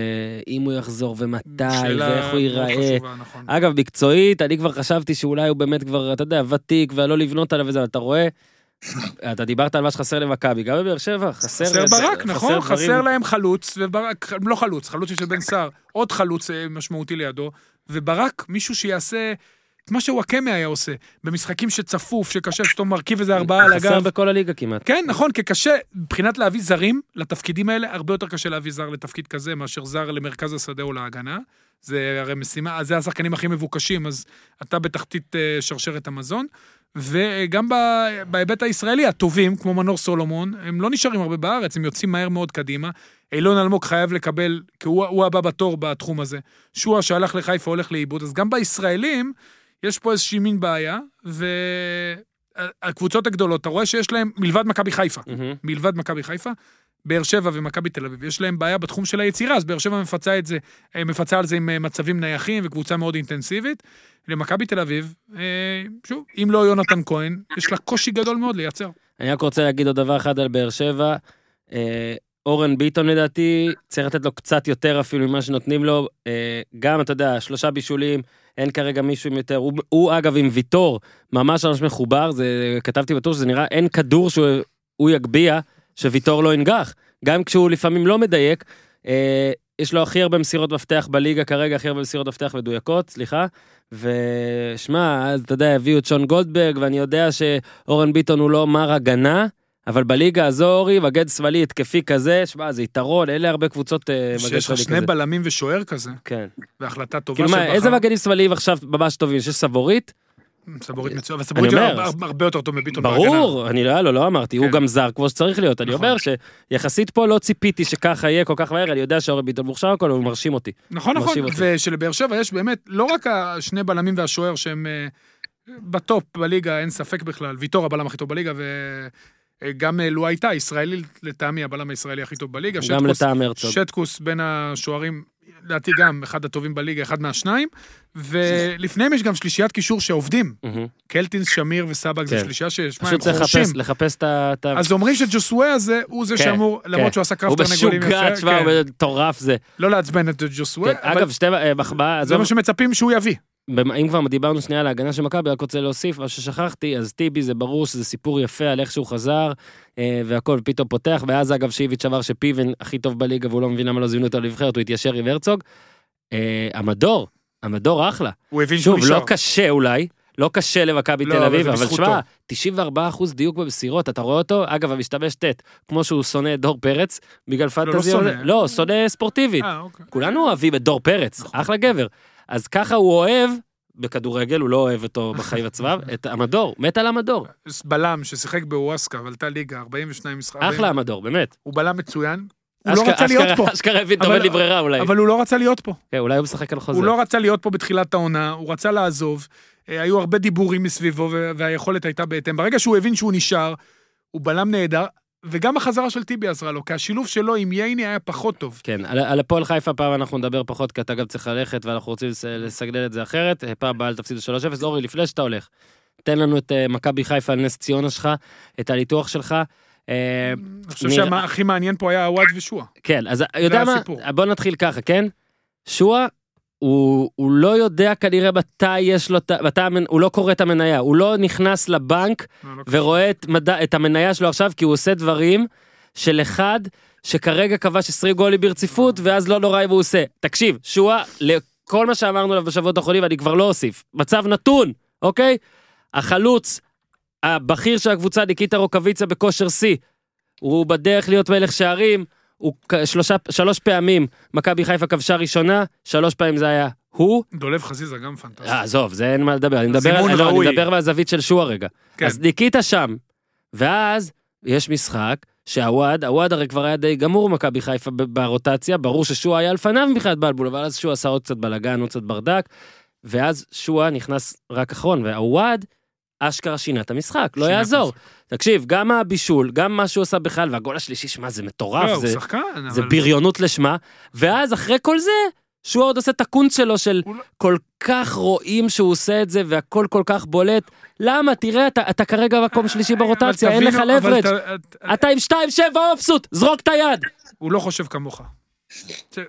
אם הוא יחזור ומתי, ואיך הוא ייראה. נכון. אגב, מקצועית, אני כבר חשבתי שאולי הוא באמת כבר, אתה יודע, ותיק, ולא לבנות עליו וזה, אבל אתה רואה, אתה דיברת על מה שחסר למכבי, גם בבאר שבע, חסר... חסר ברק, נכון? חסר להם חלוץ, וברק, לא חלוץ, חלוץ של בן סער, עוד חלוץ אה, משמעותי לידו, וברק, מישהו שיעשה... את מה שוואקמה היה עושה, במשחקים שצפוף, שקשה, שאתה מרכיב איזה ארבעה על חסר הגב. בכל הליגה כמעט. כן, נכון, כי קשה, מבחינת להביא זרים לתפקידים האלה, הרבה יותר קשה להביא זר לתפקיד כזה מאשר זר למרכז השדה או להגנה. זה הרי משימה, זה השחקנים הכי מבוקשים, אז אתה בתחתית אה, שרשרת המזון. וגם בהיבט הישראלי, הטובים, כמו מנור סולומון, הם לא נשארים הרבה בארץ, הם יוצאים מהר מאוד קדימה. אילון אלמוג חייב לקבל, כי הוא, הוא הבא בתור בתחום הזה. שועה שהלך לחיפה הולך לאיבוד, אז גם בישראלים יש פה איזושהי מין בעיה, והקבוצות הגדולות, אתה רואה שיש להם, מלבד מכבי חיפה, מהמם. מלבד מכבי חיפה, באר שבע ומכבי תל אביב, יש להם בעיה בתחום של היצירה, אז באר שבע מפצה את זה, אה, מפצה על זה עם אה, מצבים נייחים וקבוצה מאוד אינטנסיבית. למכבי תל אביב, אה, שוב, אם לא יונתן כהן, יש לה קושי גדול מאוד לייצר. אני רק רוצה להגיד עוד דבר אחד על באר שבע. אורן ביטון לדעתי, צריך לתת לו קצת יותר אפילו ממה שנותנים לו. גם, אתה יודע, שלושה בישולים, אין כרגע מישהו עם יותר. הוא, הוא אגב עם ויטור, ממש ממש מחובר, זה, כתבתי בטור שזה נראה, אין כדור שהוא הוא יגביה, שוויטור לא ינגח. גם כשהוא לפעמים לא מדייק, אה, יש לו הכי הרבה מסירות מפתח בליגה כרגע, הכי הרבה מסירות מפתח מדויקות, סליחה. ושמע, אז אתה יודע, הביאו את שון גולדברג, ואני יודע שאורן ביטון הוא לא מר הגנה, אבל בליגה הזו, אורי, מגן שמאלי התקפי כזה, שמע, זה יתרון, אלה הרבה קבוצות אה, מגן שיש לך שמאלי שני כזה. בלמים ושוער כזה, כן. והחלטה טובה כאילו בכר. איזה מגנים שמאליים עכשיו ממש טובים? יש סבורית? סבורית מצוין, אבל סבורית אומר, הרבה- יותר טוב מביטון בהגנה. ברור, אני לא, לא, לא אמרתי, הוא כן. גם זר כמו שצריך להיות. אני נכון. אומר שיחסית פה לא ציפיתי שככה יהיה כל כך מהר, אני יודע שאורן ביטון מוכשר הכל, הוא מרשים אותי. נכון, נכון. ושלבאר שבע יש באמת, לא רק השני בלמים והשוער שהם אה, בטופ בליגה, אין ספק בכלל, ויטור הבלם הכי טוב בליגה, וגם אה, לו הייתה, ישראלי לטעמי הבלם הישראלי הכי טוב בליגה. גם לטעם הרצוג. שטקוס בין השוערים, לדעתי גם אחד הטובים בליגה, אחד מהשניים, ולפניהם יש גם שלישיית קישור שעובדים. קלטינס, שמיר וסבק, זו כן. שלישייה ששמע, הם פשוט צריך חורשים. לחפש, את ה... אז אומרים שג'וסווה הזה הוא זה כן, שאמור, כן. למרות שהוא עשה קרב הוא תרנגולים משוגע, יפה, תשמע, כן, הוא מטורף זה. לא לעצבן את ג'וסווה, אגב, שתי אה, מחמאה, זה מה שמצפים שהוא יביא. אם כבר דיברנו שנייה על ההגנה של מכבי, רק רוצה להוסיף מה ששכחתי, אז טיבי זה ברור שזה סיפור יפה על איך שהוא חזר, אה, והכל פתאום פותח, ואז אגב שאיביץ' אמר שפיבן הכי טוב בליגה והוא לא מבין למה לא זימנו אותו לנבחרת, הוא התיישר עם הרצוג. אה, המדור, המדור אחלה. הוא הבין שהוא שוב, נשאר. לא קשה אולי, לא קשה למכבי לא, תל אביב, אבל. תשמע, 94 אחוז דיוק במסירות, אתה רואה אותו? אגב, המשתמש ט', כמו שהוא שונא את דור פרץ, בגלל פנטזי, שונא. לא, שונא ספורטיבית. אה, אוקיי. כולנו אוהבים את דור פרץ, נכון. אחלה גבר. אז ככה הוא אוהב, בכדורגל, הוא לא אוהב אותו בחיים עצמם, את המדור, מת על המדור. בלם ששיחק בוואסקה ועלתה ליגה 42 משחקים. אחלה המדור, באמת. הוא בלם מצוין. הוא לא רצה להיות פה. אשכרה הבין, טוב, אין לי ברירה אולי. אבל הוא לא רצה להיות פה. כן, אולי הוא משחק על חוזה. הוא לא רצה להיות פה בתחילת העונה, הוא רצה לעזוב. אה, היו הרבה דיבורים מסביבו והיכולת הייתה בהתאם. ברגע שהוא הבין שהוא נשאר, הוא בלם נהדר, וגם החזרה של טיבי עזרה לו, כי השילוב שלו עם ייני היה פחות טוב. כן, על, על הפועל חיפה פעם אנחנו נדבר פחות, כי אתה גם צריך ללכת, ואנחנו רוצים לס- לסגנן את זה אחרת. אה, פעם הבאה תפסידו 3-0. אורי, לפני שאתה הולך, תן לנו את אה, מכבי חיפה על נס ציונה שלך, את הניתוח שלך. אה, אני חושב שהכי מעניין פה היה הוואט ושועה. כן, אז יודע מה. בוא נתחיל ככה, כן? שועה, הוא, הוא לא יודע כנראה מתי יש לו, מתי, הוא לא קורא את המניה, הוא לא נכנס לבנק לא, לא ורואה את, מדע, את המניה שלו עכשיו, כי הוא עושה דברים של אחד שכרגע כבש 20 גולים ברציפות, ואז לא נורא אם הוא עושה. תקשיב, שועה, לכל מה שאמרנו עליו בשבועות האחרונים, אני כבר לא אוסיף. מצב נתון, אוקיי? החלוץ, הבכיר של הקבוצה, ניקיטה רוקוויצה בכושר שיא. הוא בדרך להיות מלך שערים, הוא שלושה, שלוש פעמים מכבי חיפה כבשה ראשונה, שלוש פעמים זה היה הוא. דולב חזיזה גם פנטסטי. אה, עזוב, זה אין מה לדבר, אני מדבר, על, לא, אני. מדבר מהזווית של שועה רגע. כן. אז ניקיטה שם, ואז יש משחק שהוואד, הוואד הרי כבר היה די גמור מכבי חיפה ברוטציה, ברור ששועה היה לפניו מבחינת בלבול, אבל אז שועה עשה עוד קצת בלאגן, עוד קצת ברדק, ואז שועה נכנס רק אחרון, והוואד אשכרה שינה את המשחק, לא יעזור. תקשיב, גם הבישול, גם מה שהוא עשה בכלל, והגול השלישי, שמע, זה לא, מטורף, הוא זה, שחקן, זה אבל- בריונות לשמה, ואז אחרי כל זה, שועה עוד עושה את הקונץ שלו של הוא לא- כל כך רואים שהוא עושה את זה והכל כל כך בולט. למה? תראה, אתה, אתה כרגע מקום שלישי ברוטציה, אבל אין לך לברג'. אתה עם 2-7 מבסוט, זרוק את היד. הוא לא חושב כמוך.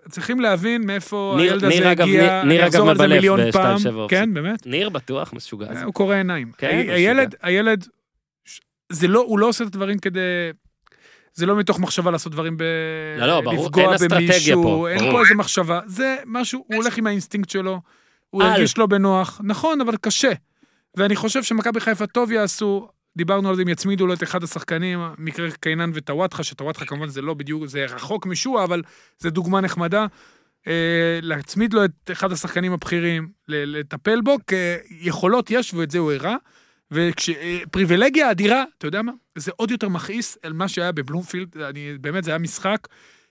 צריכים להבין מאיפה הילד הזה הגיע, ניר- אגב, מבלף מיליון ב- פעם. 2.7 offset. כן, באמת? ניר בטוח משוגע. זה. הוא קורא עיניים. כן, הילד, זה לא, הוא לא עושה את הדברים כדי... זה לא מתוך מחשבה לעשות דברים ב... לא, לא, ברור, לפגוע אין אסטרטגיה במישהו, פה, אין ברור. פה איזה מחשבה. זה משהו, הוא הולך עם האינסטינקט שלו, הוא. הרגיש לא בנוח, נכון, אבל קשה. ואני חושב שמכבי חיפה טוב יעשו, דיברנו על זה, אם יצמידו לו את אחד השחקנים, מקרה קיינן וטוואטחה, שטוואטחה כמובן זה לא בדיוק, זה רחוק משועה, אבל זה דוגמה נחמדה. אה, להצמיד לו את אחד השחקנים הבכירים, לטפל בו, כי יכולות יש, ואת זה הוא הראה. ופריבילגיה אדירה, אתה יודע מה? זה עוד יותר מכעיס על מה שהיה בבלומפילד, אני, באמת זה היה משחק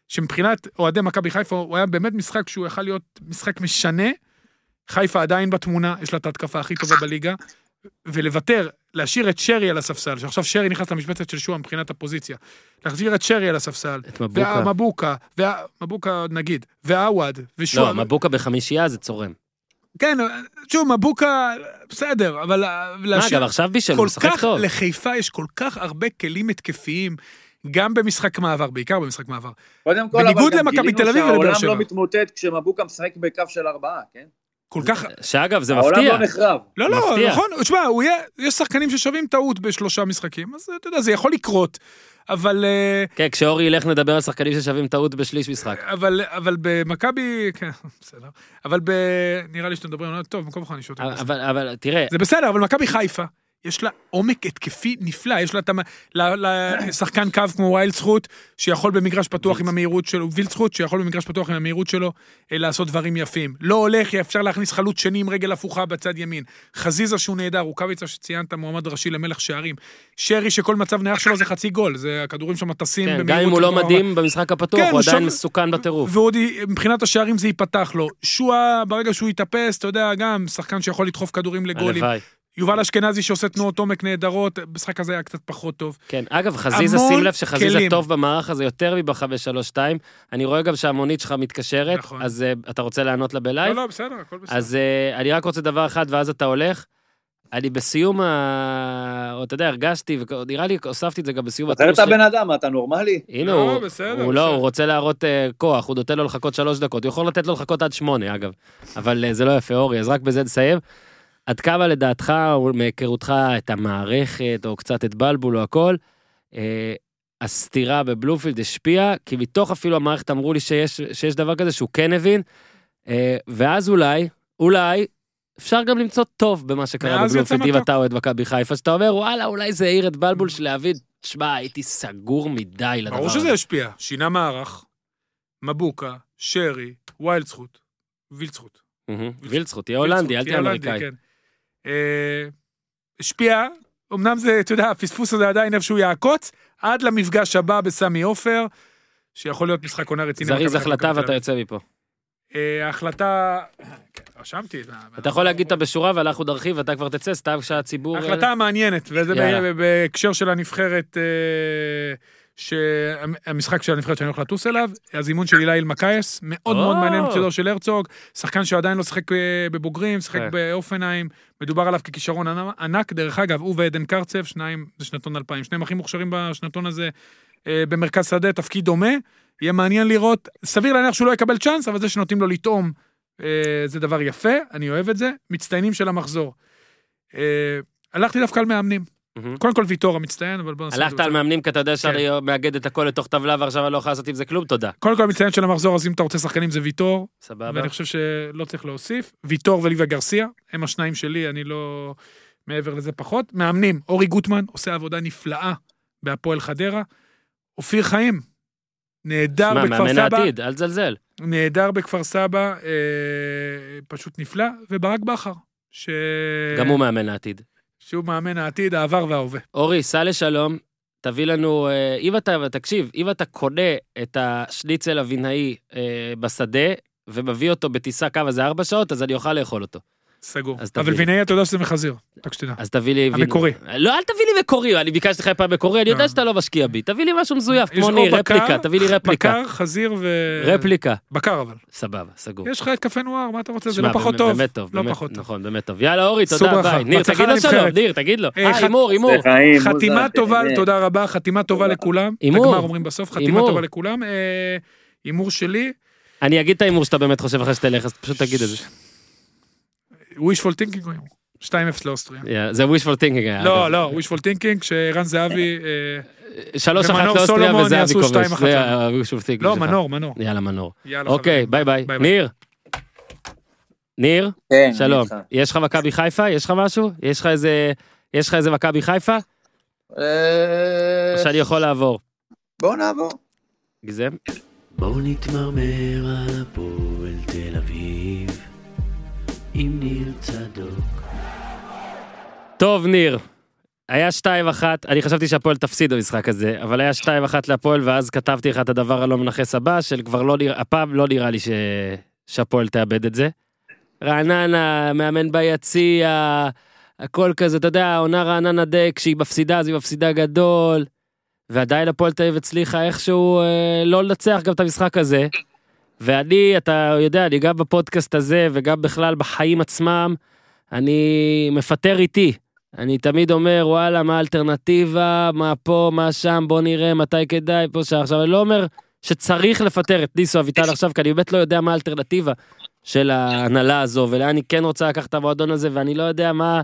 שמבחינת אוהדי מכבי חיפה, הוא היה באמת משחק שהוא יכל להיות משחק משנה. חיפה עדיין בתמונה, יש לה את ההתקפה הכי טובה בליגה, ולוותר, להשאיר את שרי על הספסל, שעכשיו שרי נכנס למשבצת של שועה מבחינת הפוזיציה, להחזיר את שרי על הספסל, את מבוקה. והמבוקה, וה- מבוקה נגיד, והעווד, ושועה, לא, מבוקה בחמישייה זה צורם. כן, שוב, מבוקה, בסדר, אבל מה, להשאיר... אגב, עכשיו בישל, הוא כל משחק כך, טוב. לחיפה יש כל כך הרבה כלים התקפיים, גם במשחק מעבר, בעיקר במשחק מעבר. קודם כל, בניגוד אבל גם למכבי גילינו תל אביב ולבאר שהעולם שבע. לא מתמוטט כשמבוקה משחק בקו של ארבעה, כן? כל כך... שאגב, זה העולם מפתיע. לא נחרב. לא, לא. נכון, תשמע, יש שחקנים ששווים טעות בשלושה משחקים, אז אתה יודע, זה יכול לקרות, אבל... אה, כן, כשאורי ילך נדבר על שחקנים ששווים טעות בשליש משחק. אבל, אבל במכבי, כן, בסדר. אבל ב... נראה לי שאתם מדברים, טוב, במקום שותה. אבל, אבל תראה, זה בסדר, אבל מכבי חיפה, יש לה עומק התקפי נפלא, יש לה את לשחקן קו כמו ויילד זכות, שיכול במגרש פתוח עם המהירות שלו, וילד זכות, שיכול במגרש פתוח עם המהירות שלו, אה, לעשות דברים יפים. לא הולך, אפשר להכניס חלוץ שני עם רגל הפוכה בצד ימין. חזיזה שהוא נהדר, רוקאביצה שציינת, מועמד ראשי למלך שערים. שרי שכל מצב נייח שלו זה חצי גול, זה הכדורים שם טסים כן. גם אם הוא לא. מדהים במשחק הפתוח, כן, הוא עדיין שוב- מסוכן בטירוף. ועוד מבחינת השערים זה ייפתח לו. שועה, ברגע שהוא יתאפס, אתה יודע, גם שחקן שיכול לדחוף כדורים לגולים. הלוואי. יובל אשכנזי שעושה תנועות עומק נהדרות, במשחק הזה היה קצת פחות טוב. כן, אגב, חזיזה, שים לב שחזיזה כלים. טוב במערך הזה יותר מב-532. אני רואה גם שהמונית שלך מתקשרת, נכון. אז אה, אתה רוצה לענות לה לא, בלייב? לא, בסדר, הכל בסדר. אז אה, אני רק רוצה דבר אחד, ואז אתה הולך. אני בסיום ה... או אתה יודע, הרגשתי, ונראה לי הוספתי את זה גם בסיום תחזר את שלי. הבן אדם, אתה נורמלי? הנה לא, הוא, בסדר, הוא לא, בסדר. הוא רוצה להראות אה, כוח, הוא נותן לו לחכות שלוש דקות, הוא יכול לתת לו לחכות עד שמונה אגב, אבל אה, זה לא יפה אורי, אז רק בזה נסיים. עד כמה לדעתך, או מהיכרותך את המערכת, או קצת את בלבול או הכל, אה, הסתירה בבלומפילד השפיעה, כי מתוך אפילו המערכת אמרו לי שיש, שיש דבר כזה שהוא כן הבין, אה, ואז אולי, אולי, אפשר גם למצוא טוב במה שקרה בבלומפילד, אם. אתה אוהד מכבי חיפה, שאתה אומר, וואלה, אולי זה העיר את בלבול של להבין, תשמע, הייתי סגור מדי לדבר ברור. שזה השפיע. שינה מערך, מבוקה, שרי, ויילד זכות, וילד זכות. מהמם. וילצחוט, תהיה הולנדי, אל תהיה אמריקאי. אה, השפיע, אמנם זה, אתה יודע, הפספוס הזה עדיין איפשהו יעקוץ, עד למפגש הבא בסמי עופר, שיכול להיות משחק עונה רציני. זריז החלטה ואתה. יוצא מפה. אה, ההחלטה, רשמתי. אתה יכול להגיד אותה בשורה ואנחנו נרחיב ואתה כבר תצא, סתם שהציבור... החלטה מעניינת, וזה בהקשר של הנבחרת, אה, שהמשחק של הנבחרת שאני הולך לטוס אליו, הזימון של הילה אלמקייס, מאוד מאוד או. מעניין מצדו של הרצוג, שחקן שעדיין לא שיחק אה, בבוגרים, שיחק כן. באופנהיים, מדובר עליו ככישרון ענ- ענק, דרך אגב, הוא ועדן קרצב, שניים, זה שנתון 2000, שניהם הכי מוכשרים בשנתון הזה אה, במרכז שדה, תפקיד דומה, יהיה מעניין לראות, סביר להניח שהוא לא יקבל צ'אנס, אבל זה שנותנים לו לטעום, אה, זה דבר יפה, אני אוהב את זה, מצטיינים של המחזור. הלכתי דווקא על מאמנים. קודם כל ויטור המצטיין, אבל בוא נעשה הלכת על. מאמנים כי אתה יודע כן. שאני מאגד את הכל לתוך טבלה ועכשיו אני לא יכול לעשות עם זה כלום, תודה. קודם כל המצטיין של המחזור, אז אם אתה רוצה שחקנים זה ויטור, סבבה? ואני חושב שלא צריך להוסיף. ויטור וליבה גרסיה, הם השניים שלי, אני לא... מעבר לזה פחות. מאמנים, אורי גוטמן עושה עבודה נפלאה בהפועל חדרה. אופיר חיים, נהדר שמע, בכפר מאמן סבא, העתיד, אל תזלזל. נהדר בכפר סבא, אה, פשוט נפלא, וברק בכר, ש... גם הוא מאמן העתיד. שהוא מאמן העתיד, העבר וההווה. אורי, סע לשלום, תביא לנו, אה, אם אתה, תקשיב, אם אתה קונה את השניצל אבינאי אה, בשדה, ומביא אותו בטיסה קו איזה ארבע שעות, אז אני אוכל לאכול אותו. סגור. אבל. וינאי אתה יודע שזה מחזיר, רק שתדע. אז תביא לי... המקורי. לא, אל תביא לי מקורי, אני ביקשתי לך פעם מקורי, אני יודע לא. שאתה לא משקיע בי. תביא לי משהו מזויף, יש כמו ניר, רפליקה, תביא לי רפליקה. בקר, חזיר ו... רפליקה. בקר אבל. סבבה, סגור. יש לך את קפה נואר, מה אתה רוצה? זה לא פחות טוב. באמת טוב, לא פחות טוב. נכון, באמת טוב. יאללה, אורי, תודה. ביי. ניר, תגיד לו שלום. ניר, תגיד לו. אה, אה, הימור, הימור. חתימה טובה. תודה רבה, חתימה טובה לכולם. הימור. הגמר אומרים בסוף, חתימה. טובה לכולם. אה, הימור שלי, אני אגיד את ההימור שאתה באמת חושב אחרי שתלך, אז פשוט תגיד את זה. Wishful thinking או הימור? 2-0 לאוסטריה. זה wishful thinking. היה, לא. לא, wishful thinking, שערן זהבי, אה, שלוש אחת לאוסטריה וזהבי כובש. זה. ה-wishful thinking לא. מנור, מנור. יאללה, מנור. אוקיי. ביי ביי. ניר. ניר, כן, שלום. יש לך מכבי חיפה? יש לך משהו? יש לך איזה... יש לך איזה מכבי חיפה? אה, או שאני יכול לעבור? בואו נעבור. גזם? בואו נתמרמר על הפועל תל אביב עם ניר צדוק. טוב, ניר. היה 2-1, אני חשבתי שהפועל תפסיד במשחק הזה, אבל היה 2-1 להפועל, ואז כתבתי לך את הדבר הלא מנכס הבא, של כבר לא נראה, הפעם לא נראה לי ש... שהפועל תאבד את זה. רעננה, מאמן ביציע, הכל כזה, אתה יודע, העונה רעננה די, כשהיא מפסידה אז היא מפסידה גדול, ועדיין הפועל תל אביב הצליחה איכשהו אה, לא לנצח גם את המשחק הזה. ואני, אתה יודע, אני גם בפודקאסט הזה וגם בכלל בחיים עצמם, אני מפטר איתי. אני תמיד אומר, וואלה, מה האלטרנטיבה, מה פה, מה שם, בוא נראה מתי כדאי, פה, שם. עכשיו, אני לא אומר שצריך לפטר את ניסו אביטל עכשיו, כי אני באמת לא יודע מה האלטרנטיבה של ההנהלה הזו, ולאן אני כן רוצה לקחת את המועדון הזה, ואני לא יודע מה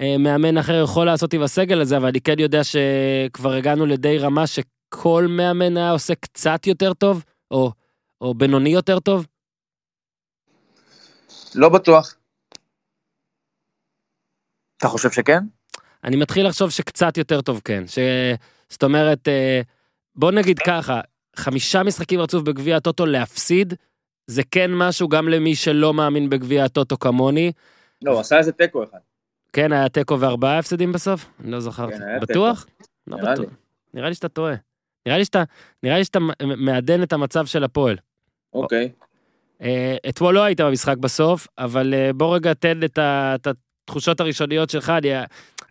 אה, מאמן אחר יכול לעשות עם הסגל הזה, אבל אני כן יודע שכבר הגענו לידי רמה שכל מאמן היה עושה קצת יותר טוב, או, או בינוני יותר טוב. לא בטוח. אתה חושב שכן? אני מתחיל לחשוב שקצת יותר טוב כן, ש... זאת אומרת, אה, בוא נגיד ככה, חמישה משחקים רצוף בגביע הטוטו להפסיד, זה כן משהו גם למי שלא מאמין בגביע הטוטו כמוני. לא, הוא עשה איזה תיקו אחד. כן, היה תיקו וארבעה הפסדים בסוף? אני לא זכרתי. כן, בטוח? לא נראה בטוח. לי. נראה לי שאתה טועה. נראה לי שאתה, נראה לי שאתה מעדן את המצב של הפועל. אוקיי. אה, אתמול לא היית במשחק בסוף, אבל אה, בוא רגע תן את התחושות הראשוניות שלך. אני,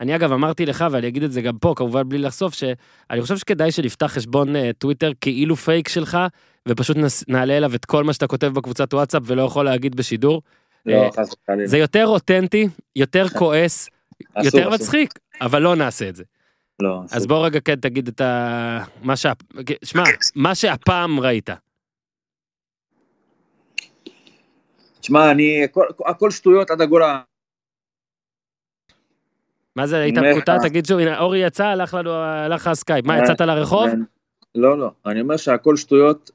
אני אגב אמרתי לך, ואני אגיד את זה גם פה, כמובן בלי לחשוף, שאני חושב שכדאי שנפתח חשבון אה, טוויטר כאילו פייק שלך, ופשוט נעלה אליו את כל מה שאתה כותב בקבוצת וואטסאפ ולא יכול להגיד בשידור. לא, חס וחלילה. זה יותר אותנטי, יותר כועס, יותר. מצחיק, אבל לא נעשה את זה. לא. אז בוא רגע כן תגיד את ה... מה שה... שמע, מה שהפעם ראית. תשמע, אני, הכל- הכל שטויות עד הגול ה... מה זה, היית מקוטע? תגיד שוב, הנה, אורי יצא, הלך לנו, הלך הסקייפ. מה, אה, יצאת לרחוב? לא, לא, אני אומר שהכל שטויות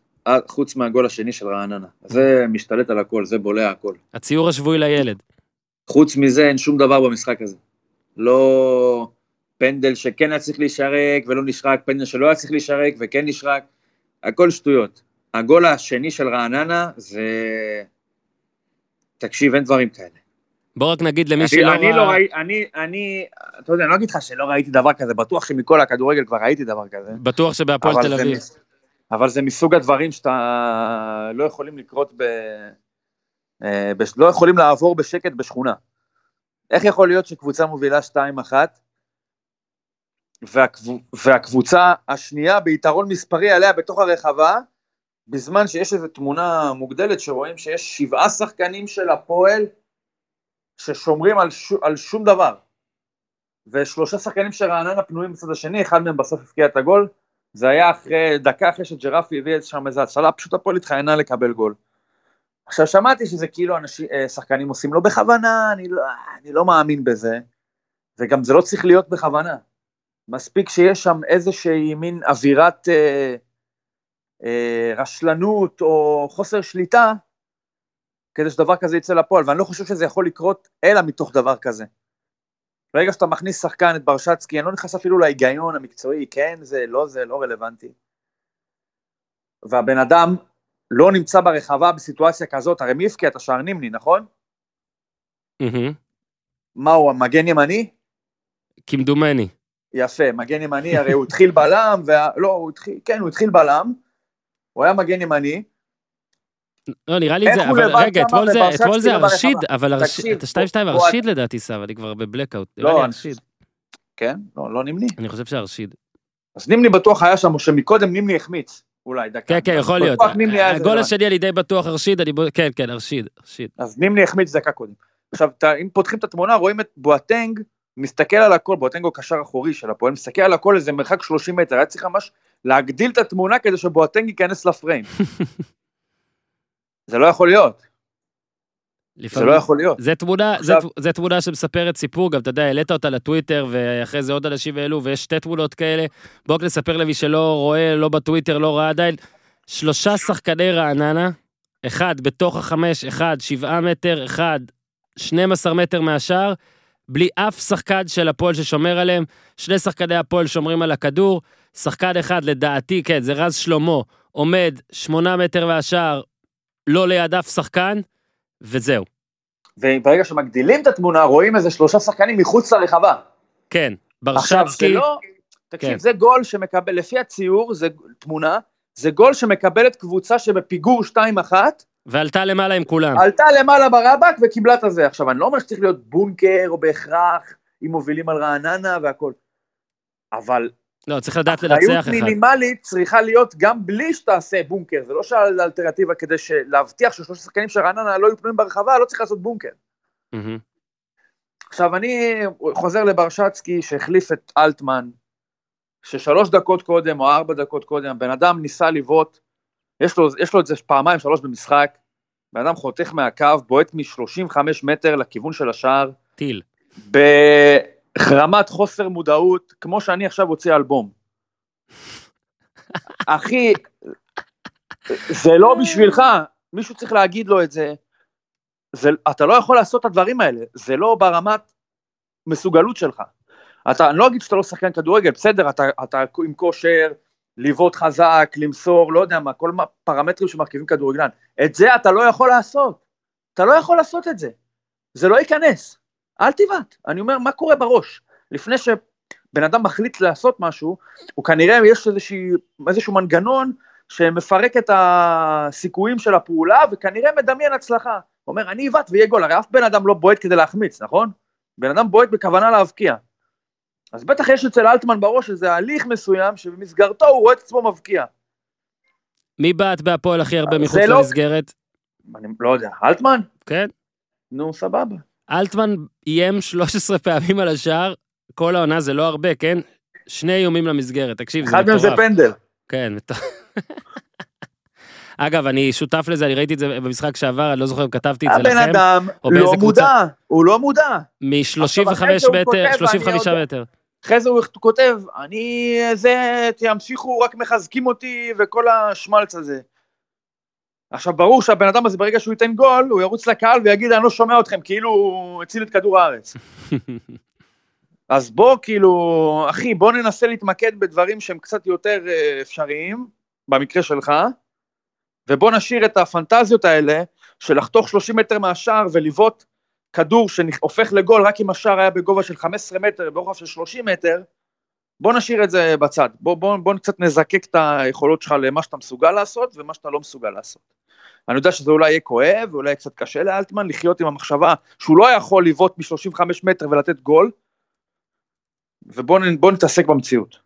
חוץ מהגול השני של רעננה. זה משתלט על הכל, זה בולע הכל. הציור השבועי לילד. חוץ מזה אין שום דבר במשחק הזה. לא פנדל שכן היה צריך להישרק ולא נשרק, פנדל שלא היה צריך להישרק וכן נשרק, הכל שטויות. הגול השני של רעננה זה... תקשיב, אין דברים כאלה. בוא רק נגיד למי אני, שלא אני לא. ראיתי, אני, אני, אתה יודע, אני לא אגיד לך שלא ראיתי דבר כזה, בטוח שמכל הכדורגל כבר ראיתי דבר כזה. בטוח שבהפועל תל אביב. מס- אבל זה מסוג הדברים שאתה לא יכולים לקרות ב... אה, בש... לא יכולים לעבור בשקט בשכונה. איך יכול להיות שקבוצה מובילה 2-1 והקבוצ... והקבוצה השנייה ביתרון מספרי עליה בתוך הרחבה, בזמן שיש איזו תמונה מוגדלת שרואים שיש שבעה שחקנים של הפועל ששומרים על, ש... על שום דבר. ושלושה שחקנים של רעננה פנויים בצד השני, אחד מהם בסוף הבקיע את הגול, זה היה אחרי, דקה אחרי שג'רפי הביא שם איזה הצלה, פשוט הפועל התחיינה לקבל גול. עכשיו שמעתי שזה כאילו אנשים, אה, שחקנים עושים לא בכוונה, אני לא, אני לא מאמין בזה, וגם זה לא צריך להיות בכוונה. מספיק שיש שם איזושהי מין אווירת אה, אה, רשלנות או חוסר שליטה, כדי שדבר כזה יצא לפועל, ואני לא חושב שזה יכול לקרות אלא מתוך דבר כזה. ברגע שאתה מכניס שחקן את ברשצקי, אני לא נכנס אפילו להיגיון המקצועי, כן זה, לא זה, לא רלוונטי. והבן אדם לא נמצא ברחבה בסיטואציה כזאת, הרי מי הבקיע את השער נימני, נכון? מהמם. מה הוא, מגן ימני? כמדומני. יפה, מגן ימני, הרי הוא התחיל בלם, וה... לא, הוא התחיל, כן, הוא התחיל בלם, הוא היה מגן ימני, לא, נראה לי זה, אבל רגע, אתמול זה, אתמול זה לא? ארשיד, אבל את ה-2-2 הוא- ארשיד לדעתי סב, אני כבר בבלקאוט. לא, נראה לי אני- ארשיד. כן? לא, לא נימני. אני חושב שארשיד. אז נימני בטוח היה שם, או שמקודם נימני החמיץ, אולי, דקה. כן, כן, יכול להיות. איזה הגול. השני אני די בטוח ארשיד, אני... כן, כן, ארשיד, ארשיד. אז נימני החמיץ דקה קודם. עכשיו, אם פותחים את התמונה, רואים את בואטנג, מסתכל על הכל, בואטנג הוא קשר אחורי של הפועל, מסתכל על הכל איזה מרחק 30 מטר, היה צריך ממש להגדיל את התמונה כדי שבואטנג ייכנס לפריים. זה לא יכול להיות, זה לפעמים- לא יכול להיות. זה תמונה, זה, עכשיו- זה תמונה שמספרת סיפור, גם אתה יודע, העלית אותה לטוויטר, ואחרי זה עוד אנשים העלו, ויש שתי תמונות כאלה. בואו רק נספר למי שלא רואה, לא בטוויטר, לא ראה עדיין. שלושה שחקני רעננה, אחד בתוך החמש, אחד שבעה מטר, אחד 12 מטר מהשאר, בלי אף שחקן של הפועל ששומר עליהם. שני שחקני הפועל שומרים על הכדור, שחקן אחד, לדעתי, כן, זה רז שלמה, עומד שמונה מטר מהשאר, לא ליד אף שחקן, וזהו. וברגע שמגדילים את התמונה, רואים איזה שלושה שחקנים מחוץ לרחבה. כן, עכשיו, זה לא... תקשיב, כן. זה גול שמקבל, לפי הציור, זה תמונה, זה גול שמקבלת קבוצה שבפיגור 2-1, ועלתה למעלה עם כולם. עלתה למעלה ברבק וקיבלה את הזה. עכשיו, אני לא אומר שצריך להיות בונקר או בהכרח, אם מובילים על רעננה והכל, אבל לא, צריך לדעת אחריות לנצח אחד. מינימלית צריכה להיות גם בלי שתעשה בונקר, זה לא שהאלטרנטיבה כדי להבטיח ששלושה שחקנים של רעננה לא יהיו פנויים ברחבה, לא צריך לעשות בונקר. עכשיו, אני חוזר לברשצקי שהחליף את אלטמן, ששלוש דקות קודם או ארבע דקות קודם, בן אדם ניסה לבעוט, יש לו, יש לו את זה פעמיים, שלוש במשחק, בן אדם חותך מהקו, בועט מ-35 מטר לכיוון של השער, טיל. ברמת חוסר מודעות, כמו שאני עכשיו הוציא אלבום. אחי, זה לא בשבילך, מישהו צריך להגיד לו את זה. זה. אתה לא יכול לעשות את הדברים האלה, זה לא ברמת מסוגלות שלך. אתה, אני לא אגיד שאתה לא שחקן כדורגל, בסדר, אתה, אתה עם כושר, לבעוט חזק, למסור, לא יודע מה, כל מה- פרמטרים שמרכיבים כדורגלן. את זה אתה לא יכול לעשות. אתה לא יכול לעשות את זה. זה לא ייכנס. אל תבעט. אני אומר, מה קורה בראש? לפני שבן אדם מחליט לעשות משהו, הוא כנראה, יש איזושהי, איזשהו מנגנון שמפרק את הסיכויים של הפעולה, וכנראה מדמיין הצלחה. הוא אומר, אני אבעט ויהיה גול. הרי אף בן אדם לא בועט כדי להחמיץ, נכון? בן אדם בועט בכוונה להבקיע. אז בטח יש אצל אלטמן בראש איזה הליך מסוים שבמסגרתו הוא רואה את עצמו מבקיע. מי בעט בהפועל הכי הרבה זה מחוץ לא- למסגרת? אני לא יודע, אלטמן? כן. נו, סבבה. אלטמן איים 13 פעמים על השער, כל העונה זה לא הרבה, כן? שני איומים למסגרת, תקשיב, זה אחד מהם זה מטורף. פנדל. כן, מטורף. אגב, אני שותף לזה, אני ראיתי את זה במשחק שעבר, אני לא זוכר אם כתבתי את זה הבן לכם. אדם או באיזה לא. מודע, הוא לא מודע. מ-35 אחרי זה הוא כותב, מטר, ואני 35 יודע. מטר. אחרי זה הוא כותב, אני זה, תמשיכו, רק מחזקים אותי וכל השמלץ הזה. עכשיו ברור שהבן אדם הזה ברגע שהוא ייתן גול, הוא ירוץ לקהל ויגיד אני לא שומע אתכם, כאילו הוא הציל את כדור הארץ. אז בוא כאילו, אחי, בוא ננסה להתמקד בדברים שהם קצת יותר אה, אפשריים, במקרה שלך, ובוא נשאיר את הפנטזיות האלה של לחתוך 30 מטר מהשער ולבעוט כדור שהופך לגול רק אם השער היה בגובה של 15 מטר ברוחב של 30 מטר, בוא נשאיר את זה בצד, בוא, בוא, בוא קצת נזקק את היכולות שלך למה שאתה מסוגל לעשות ומה שאתה לא מסוגל לעשות. אני יודע שזה אולי יהיה כואב ואולי קצת קשה לאלטמן לחיות עם המחשבה שהוא לא יכול לבעוט מ-35 מטר ולתת גול, ובוא נ- בוא נתעסק במציאות.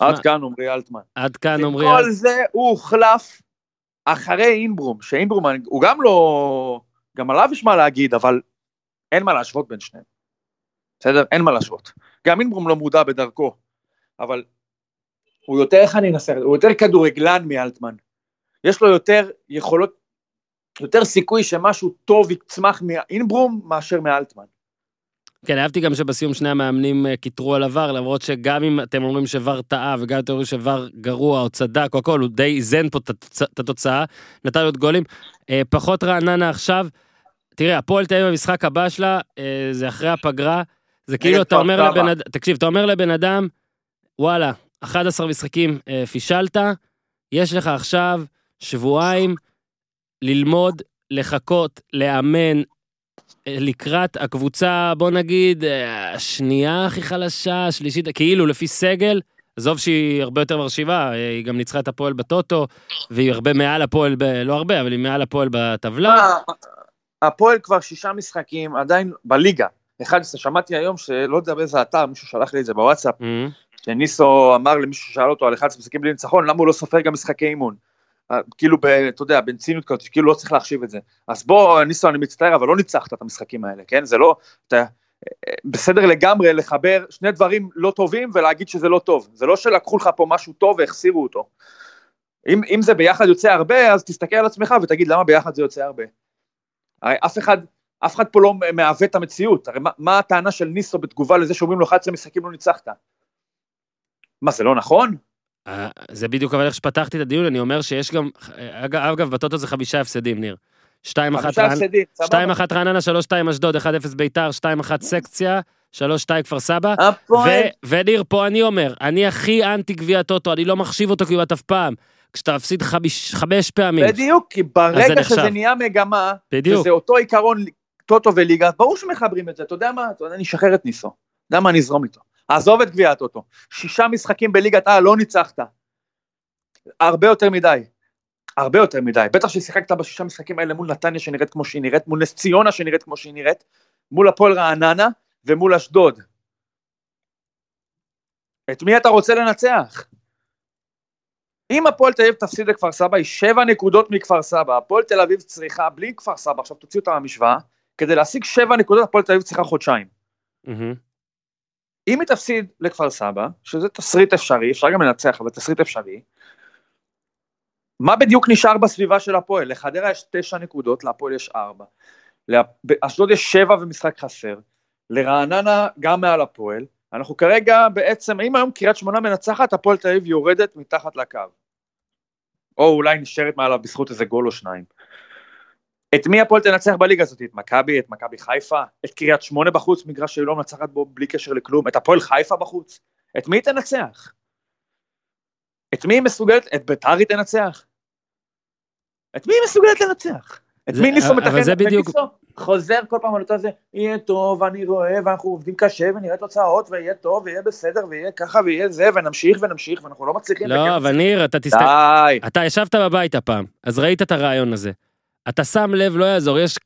עד כאן עמרי אלטמן. עד כאן עמרי, וכל זה הוא הוחלף אחרי אינברום, שאינברום הוא גם לא, גם עליו יש מה להגיד, אבל אין מה להשוות בין שניהם. בסדר? אין מה להשוות. גם אינברום לא מודע בדרכו, אבל הוא יותר, איך אני אנסה? הוא יותר כדורגלן מאלטמן. יש לו יותר יכולות, יותר סיכוי שמשהו טוב יצמח מאינברום מאשר מאלטמן. כן, אהבתי גם שבסיום שני המאמנים אה, קיטרו על עבר, למרות שגם אם אתם אומרים שוואר טעה, וגם אתם אומרים שוואר גרוע או צדק או הכל, הוא די איזן פה את התוצאה, נתן לו את גולים. אה, פחות רעננה עכשיו. תראה, הפועל תל אביב במשחק הבא שלה, אה, זה אחרי הפגרה, זה כאילו אתה אומר. לבן אדם, תקשיב, אתה אומר לבן אדם, וואלה, 11 משחקים אה, פישלת, יש לך עכשיו שבועיים ללמוד, לחכות, לאמן, אה, לקראת הקבוצה, בוא נגיד, השנייה הכי חלשה, השלישית, כאילו לפי סגל, עזוב שהיא הרבה יותר מרשיבה, היא גם ניצחה את הפועל בטוטו, והיא הרבה מעל הפועל, ב... לא הרבה, אבל היא מעל הפועל בטבלה. הפועל כבר שישה משחקים, עדיין בליגה. 11, שמעתי היום שלא יודע באיזה אתר, מישהו שלח לי את זה בוואטסאפ, אה, שניסו אמר למישהו ששאל אותו על 11 משחקים בלי ניצחון, למה הוא לא סופר גם משחקי אימון? אה, כאילו, ב, אתה יודע, בציניות כזאת, כאילו לא צריך להחשיב את זה. אז בוא, ניסו, אני מצטער, אבל לא ניצחת את המשחקים האלה, כן? זה לא, אתה, אה, בסדר לגמרי לחבר שני דברים לא טובים ולהגיד שזה לא טוב. זה לא שלקחו לך פה משהו טוב והחסירו אותו. אם, אם זה ביחד יוצא הרבה, אז תסתכל על עצמך ותגיד למה ביחד זה יוצא הרבה. הרי אף אחד, אף אחד פה לא מעוות את המציאות, הרי מה, מה הטענה של ניסו בתגובה לזה שאומרים לו 11 משחקים לא ניצחת? מה, זה לא נכון? אה, זה בדיוק אבל איך שפתחתי את הדיון, אני אומר שיש גם, אגב, אגב, בטוטו זה חמישה הפסדים, ניר. 2-1 חמישה רענ- הפסדים, סבבה. 2-1 רעננה, 3-2 אשדוד, 1-0 ביתר, 2-1 סקציה, 3-2 כפר סבא. וניר, פה אני אומר, אני הכי אנטי גביע טוטו, אני לא מחשיב אותו כמעט אף פעם. כשאתה מפסיד חמיש, חמש פעמים. בדיוק, כי ברגע. שזה נהיה מגמה, בדיוק. וזה אותו עיקרון טוטו וליגה, ברור שמחברים את זה, אתה יודע מה, אתה יודע, אני אשחרר את ניסו, אתה יודע מה, אני אזרום איתו. עזוב את גביע הטוטו, שישה משחקים בליגת העל לא ניצחת. הרבה יותר מדי. הרבה יותר מדי. בטח ששיחקת בשישה משחקים האלה מול נתניה שנראית כמו שהיא נראית, מול נס ציונה שנראית כמו שהיא נראית, מול הפועל רעננה ומול אשדוד. את מי אתה רוצה לנצח? אם הפועל תל אביב תפסיד לכפר סבא, היא שבע נקודות מכפר סבא. הפועל תל אביב צריכה, בלי כפר סבא, עכשיו תוציא אותה מהמשוואה, כדי להשיג שבע נקודות, הפועל תל אביב צריכה חודשיים. מהמם. אם היא תפסיד לכפר סבא, שזה תסריט אפשרי, אפשר גם לנצח, אבל תסריט אפשרי, מה בדיוק נשאר בסביבה של הפועל? לחדרה יש תשע נקודות, להפועל יש ארבע. לאשדוד יש שבע ומשחק חסר. לרעננה גם מעל הפועל. אנחנו כרגע בעצם, אם היום קריית שמונה מנצחת, הפועל תל אביב יורדת מתחת לקו. או אולי נשארת מעליו בזכות איזה גול או שניים. את מי הפועל תנצח בליגה הזאת? את מכבי, את מכבי חיפה, את קריית שמונה בחוץ, מגרש שהיא לא מנצחת בו בלי קשר לכלום, את הפועל חיפה בחוץ. את מי תנצח? את מי היא מסוגלת? את ביתר היא תנצח? את מי היא מסוגלת לנצח? את מי ניסו מתכנן? זה בדיוק- חוזר כל פעם על אותו זה, יהיה טוב, אני רואה, ואנחנו עובדים קשה, ונראה תוצאות, ויהיה טוב, ויהיה בסדר, ויהיה ככה, ויהיה זה, ונמשיך ונמשיך, ואנחנו לא מצליחים. לא, אבל ניר, אתה תסתכל... די. אתה ישבת בבית הפעם, אז ראית את הרעיון הזה. אתה שם לב, לא יעזור, יש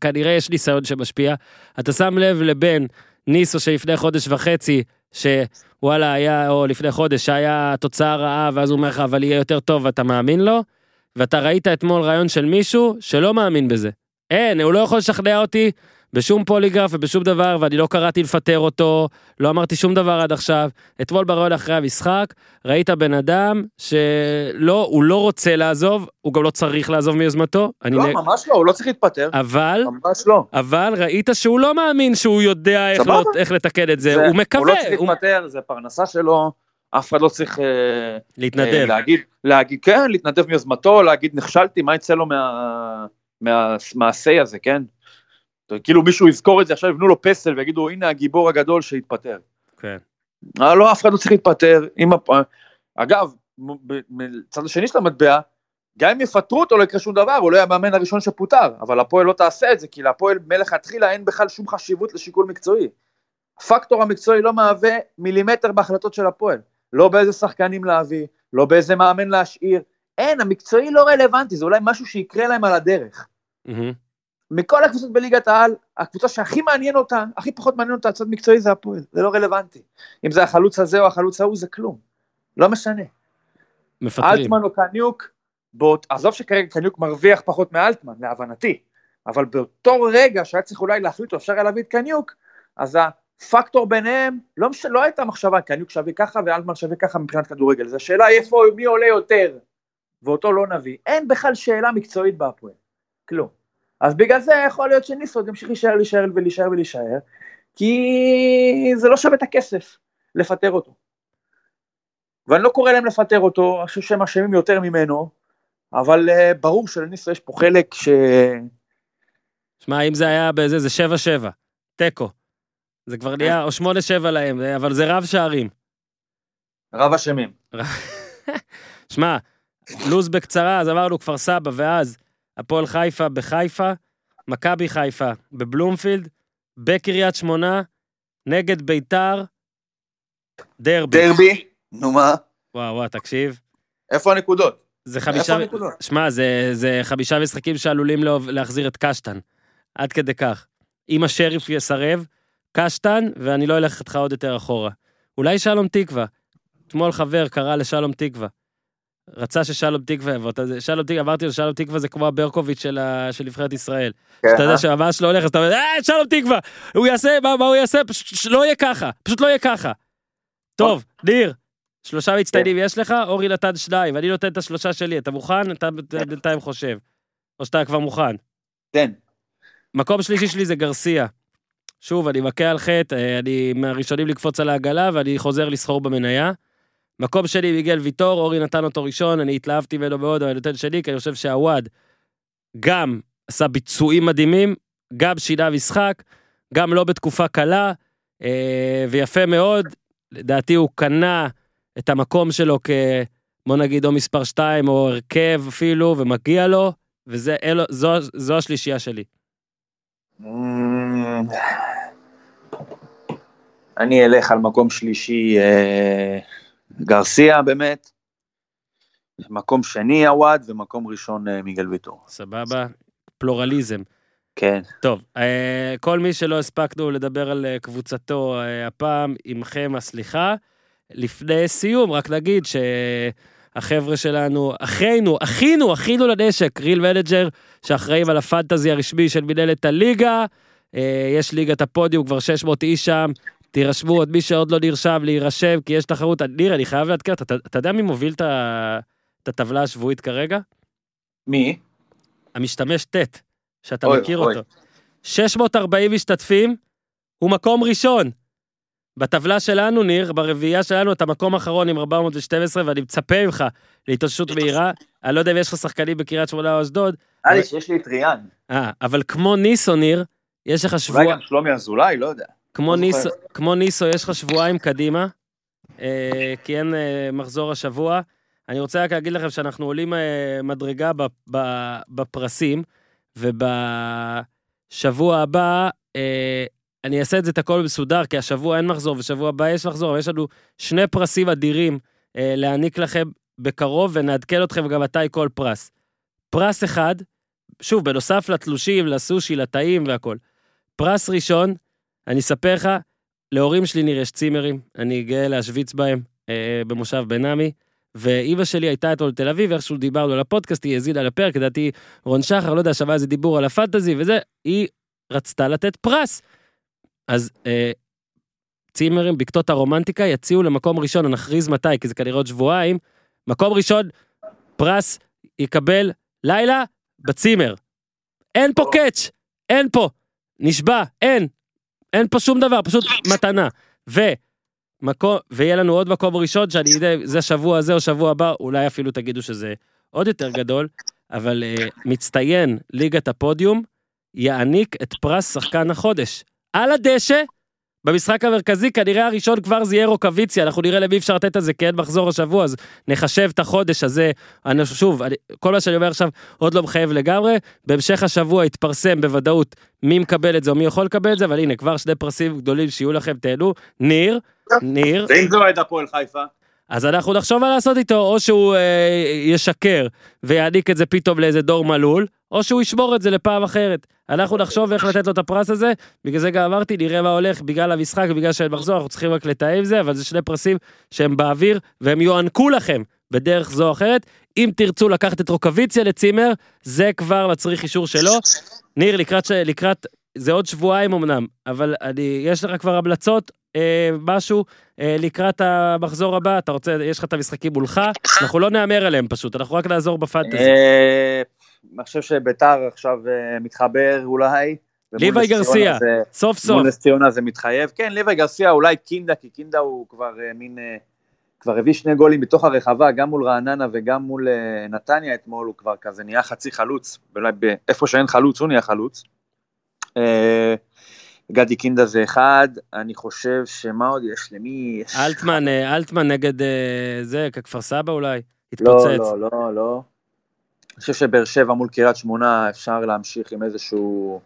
כנראה יש ניסיון שמשפיע. אתה שם לב לבן ניסו שלפני חודש וחצי, שוואלה היה, או לפני חודש, שהיה תוצאה רעה, ואז הוא אומר לך, אבל יהיה יותר טוב, ואתה מאמין לו, ואתה ראית אתמול רעיון של מישהו שלא מאמין בזה. אין, הוא לא יכול לשכנע אותי בשום פוליגרף ובשום דבר, ואני לא קראתי לפטר אותו, לא אמרתי שום דבר עד עכשיו. אתמול ברעיון אחרי המשחק, ראית בן אדם שלא, הוא לא רוצה לעזוב, הוא גם לא צריך לעזוב מיוזמתו, לא, נ... ממש לא, הוא לא צריך להתפטר. אבל, ממש לא. אבל ראית שהוא לא מאמין שהוא יודע איך. לא, איך לתקן את זה, זה- הוא הוא לא מקווה, צריך הוא... להתפטר, זה פרנסה שלו, אף אחד לא צריך אה, אה, להתנדב. להגיד, להגיד, כן, להתנדב מיוזמתו, להגיד נכשלתי, מה יצא לו מה- מה- מהמעשה הזה, כן? כאילו מישהו יזכור את זה, עכשיו יבנו לו פסל ויגידו, הנה הגיבור הגדול שהתפטר. כן. אה, לא, אף אחד לא צריך להתפטר. אם הפ... אגב, מצד השני של המטבע, גם אם יפטרו אותו לא יקרה שום דבר, הוא לא יהיה המאמן הראשון שפוטר, אבל הפועל לא תעשה את זה, כי להפועל מלכתחילה אין בכלל שום חשיבות לשיקול מקצועי. הפקטור המקצועי לא מהווה מילימטר בהחלטות של הפועל. לא באיזה שחקנים להביא, לא באיזה מאמן להשאיר. אין, המקצועי לא רלוונטי, זה אולי משהו שיקרה להם על הדרך. מהמם. מכל הקבוצות בליגת העל, הקבוצה שהכי מעניין אותה, הכי פחות מעניין אותה הצד מקצועי זה הפועל, זה לא רלוונטי. אם זה החלוץ הזה או החלוץ ההוא זה כלום, לא משנה. מפטרים. אלטמן או קניוק, באות, עזוב שכרגע קניוק מרוויח פחות מאלטמן, להבנתי, אבל באותו רגע שהיה צריך אולי להחליט או אפשר היה להביא את קניוק, אז הפקטור ביניהם, לא, מש... לא הייתה מחשבה, קניוק שווה ככה ואלטמן שווה ככה מבחינת כדורגל, זו שאלה איפה, מי עולה יותר, ואותו לא נביא. אין בכלל שאלה מקצועית בהפועל, כלום. אז בגלל זה יכול להיות שניסו עוד ימשיך להישאר, להישאר ולהישאר ולהישאר, כי זה לא שווה את הכסף לפטר אותו. ואני לא קורא להם לפטר אותו, אני חושב שהם אשמים יותר ממנו, אבל uh, ברור שלניסו יש פה חלק ש... שמע, אם זה היה בזה, זה 7-7. תיקו. זה כבר נהיה, או 8-7 להם, אבל זה רב שערים. רב אשמים. שמע, לוז בקצרה, אז אמרנו כפר סבא, ואז הפועל חיפה בחיפה, מכבי חיפה בבלומפילד, בקריית שמונה, נגד ביתר, דרבי. דרבי, נו מה? וואו, וואו, תקשיב. איפה הנקודות? זה איפה חמישה, הנקודות? שמע, זה, זה חמישה משחקים שעלולים להחזיר את קשטן. עד כדי כך. אם השריף יסרב, קשטן, ואני לא אלך איתך עוד יותר אחורה. אולי שלום תקווה. אתמול חבר קרא לשלום תקווה. רצה ששלום תקווה יבוא. שלום תקווה, אמרתי לו, שלום תקווה זה כמו הברקוביץ' של, ה- של נבחרת ישראל. כן, אתה יודע אה? שממש לא הולך, אז אתה אומר, אה, שלום תקווה, הוא יעשה, מה, מה הוא יעשה? פשוט לא יהיה ככה, פשוט לא יהיה ככה. טוב, ניר, שלושה מצטיינים יש לך, אורי נתן שניים, אני נותן את השלושה שלי, אתה מוכן? אתה אתה בינתיים חושב. או שאתה כבר מוכן. תן. מקום שלישי שלי זה גרסיה. שוב, אני מכה על חטא, אה, אני מהראשונים לקפוץ על העגלה, ואני חוזר לסחור במניה. מקום שני, מיגל ויטור, אורי נתן אותו ראשון, אני התלהבתי ממנו מאוד, אבל אני נותן שני, כי אני חושב שהוואד גם עשה ביצועים מדהימים, גם שינה משחק, גם לא בתקופה קלה, אה, ויפה מאוד. לדעתי הוא קנה את המקום שלו כ... בוא נגיד או מספר 2 או הרכב אפילו, ומגיע לו, וזה, אלו, זו, זו השלישייה שלי. אני אלך על מקום שלישי, אה, גרסיה באמת. מקום שני עווד ומקום ראשון אה, מיגל ויטור. סבבה? פלורליזם. כן. טוב, אה, כל מי שלא הספקנו לדבר על אה, קבוצתו אה, הפעם, עמכם הסליחה. לפני סיום, רק נגיד שהחבר'ה שלנו, אחינו, אחינו, אחינו לנשק, Real Manager, שאחראים על ה fantasy הרשמי של מנהלת הליגה. אה, יש ליגת הפודיום, כבר 600 איש שם. תירשמו, עוד מי שעוד לא נרשם, להירשם, כי יש תחרות. ניר, אני חייב לעדכן, אתה, אתה יודע מי מוביל את הטבלה השבועית כרגע? מי? המשתמש ט', שאתה אוי, מכיר אוי. אותו. 640 משתתפים, הוא מקום ראשון. בטבלה שלנו, ניר, ברביעייה שלנו, אתה מקום אחרון עם 412, ואני מצפה ממך להתאוששות מהירה. אני לא יודע אם יש לך שחקנים בקריית שמונה או אשדוד, נראה לי שיש לי את ריאן. אה, אבל כמו ניסו, ניר, יש לך אולי שבוע, גם שלומי אזולאי, לא יודע. כמו לא ניסו. כמו ניסו, יש לך שבועיים קדימה, אה, כי אין אה, מחזור השבוע. אני רוצה רק להגיד לכם שאנחנו עולים אה, מדרגה בפרסים, ובשבוע הבא, אני אעשה את זה את הכל מסודר, כי השבוע אין מחזור, ושבוע הבא יש מחזור, אבל יש לנו שני פרסים אדירים להעניק לכם בקרוב, ונעדכן אתכם גם מתי כל פרס. פרס אחד, שוב, בנוסף לתלושים, לסושי, לטעים והכל. פרס ראשון, אני אספר לך, להורים שלי נראה צימרים, אני גאה להשוויץ בהם אה, במושב בן עמי, ואימא שלי הייתה אתמול בתל אביב, איכשהו דיברנו על הפודקאסט, היא האזינה לפרק, לדעתי רון שחר, לא יודע, שמע איזה דיבור על הפנטזי וזה, היא רצתה לתת פרס. אז אה, צימרים, בקתות הרומנטיקה, יציעו למקום ראשון, אני נכריז מתי, כי זה כנראה עוד שבועיים, מקום ראשון, פרס יקבל לילה בצימר. אין פה קאץ', אין פה, נשבע, אין, אין פה שום דבר, פשוט מתנה. ומקום, ויהיה לנו עוד מקום ראשון, שאני יודע, זה שבוע הזה או שבוע הבא, אולי אפילו תגידו שזה עוד יותר גדול, אבל uh, מצטיין ליגת הפודיום יעניק את פרס שחקן החודש. על הדשא, במשחק המרכזי, כנראה הראשון כבר זה יהיה רוקוויציה, אנחנו נראה למי אפשר לתת את זה, כי אין מחזור השבוע, אז נחשב את החודש הזה. אני, שוב, אני, כל מה שאני אומר עכשיו עוד לא מחייב לגמרי, בהמשך השבוע יתפרסם בוודאות מי מקבל את זה או מי יכול לקבל את זה, אבל הנה, כבר שני פרסים גדולים שיהיו לכם, תהנו. ניר, ניר, ואם זה אוהד הפועל חיפה? אז אנחנו נחשוב מה לעשות איתו, או שהוא אה, ישקר ויעניק את זה פתאום לאיזה דור מלול, או שהוא ישמור את זה לפעם אחרת. אנחנו נחשוב איך לתת לו את הפרס הזה, בגלל זה גם אמרתי, נראה מה הולך בגלל המשחק, בגלל שאין מחזור, אנחנו צריכים רק לתאם זה, אבל זה שני פרסים שהם באוויר, והם יוענקו לכם בדרך זו או אחרת. אם תרצו לקחת את רוקוויציה לצימר, זה כבר מצריך אישור שלו. ניר, לקראת, לקראת, זה עוד שבועיים אמנם, אבל אני, יש לך כבר המלצות, אה, משהו, אה, לקראת המחזור הבא, אתה רוצה, יש לך את המשחקים מולך, אנחנו לא נהמר עליהם פשוט, אנחנו רק נעזור בפנטזי. אני חושב שביתר עכשיו אה, מתחבר אולי. ליוואי גרסיה. זה- סוף סוף, מול נס ציונה זה מתחייב. כן, ליוואי גרסיה, אולי קינדה, כי קינדה הוא כבר אה, מין... אה, כבר הביא שני גולים מתוך הרחבה, גם מול רעננה וגם מול נתניה אתמול, הוא כבר כזה נהיה חצי חלוץ, אולי איפה שאין חלוץ הוא נהיה חלוץ. גדי קינדה זה אחד, אני חושב שמה עוד יש, למי יש? אלטמן, אלטמן נגד זה, כפר סבא אולי, לא, התפוצץ. לא, לא, לא. אני חושב שבאר שבע מול קריית שמונה אפשר להמשיך עם איזשהו...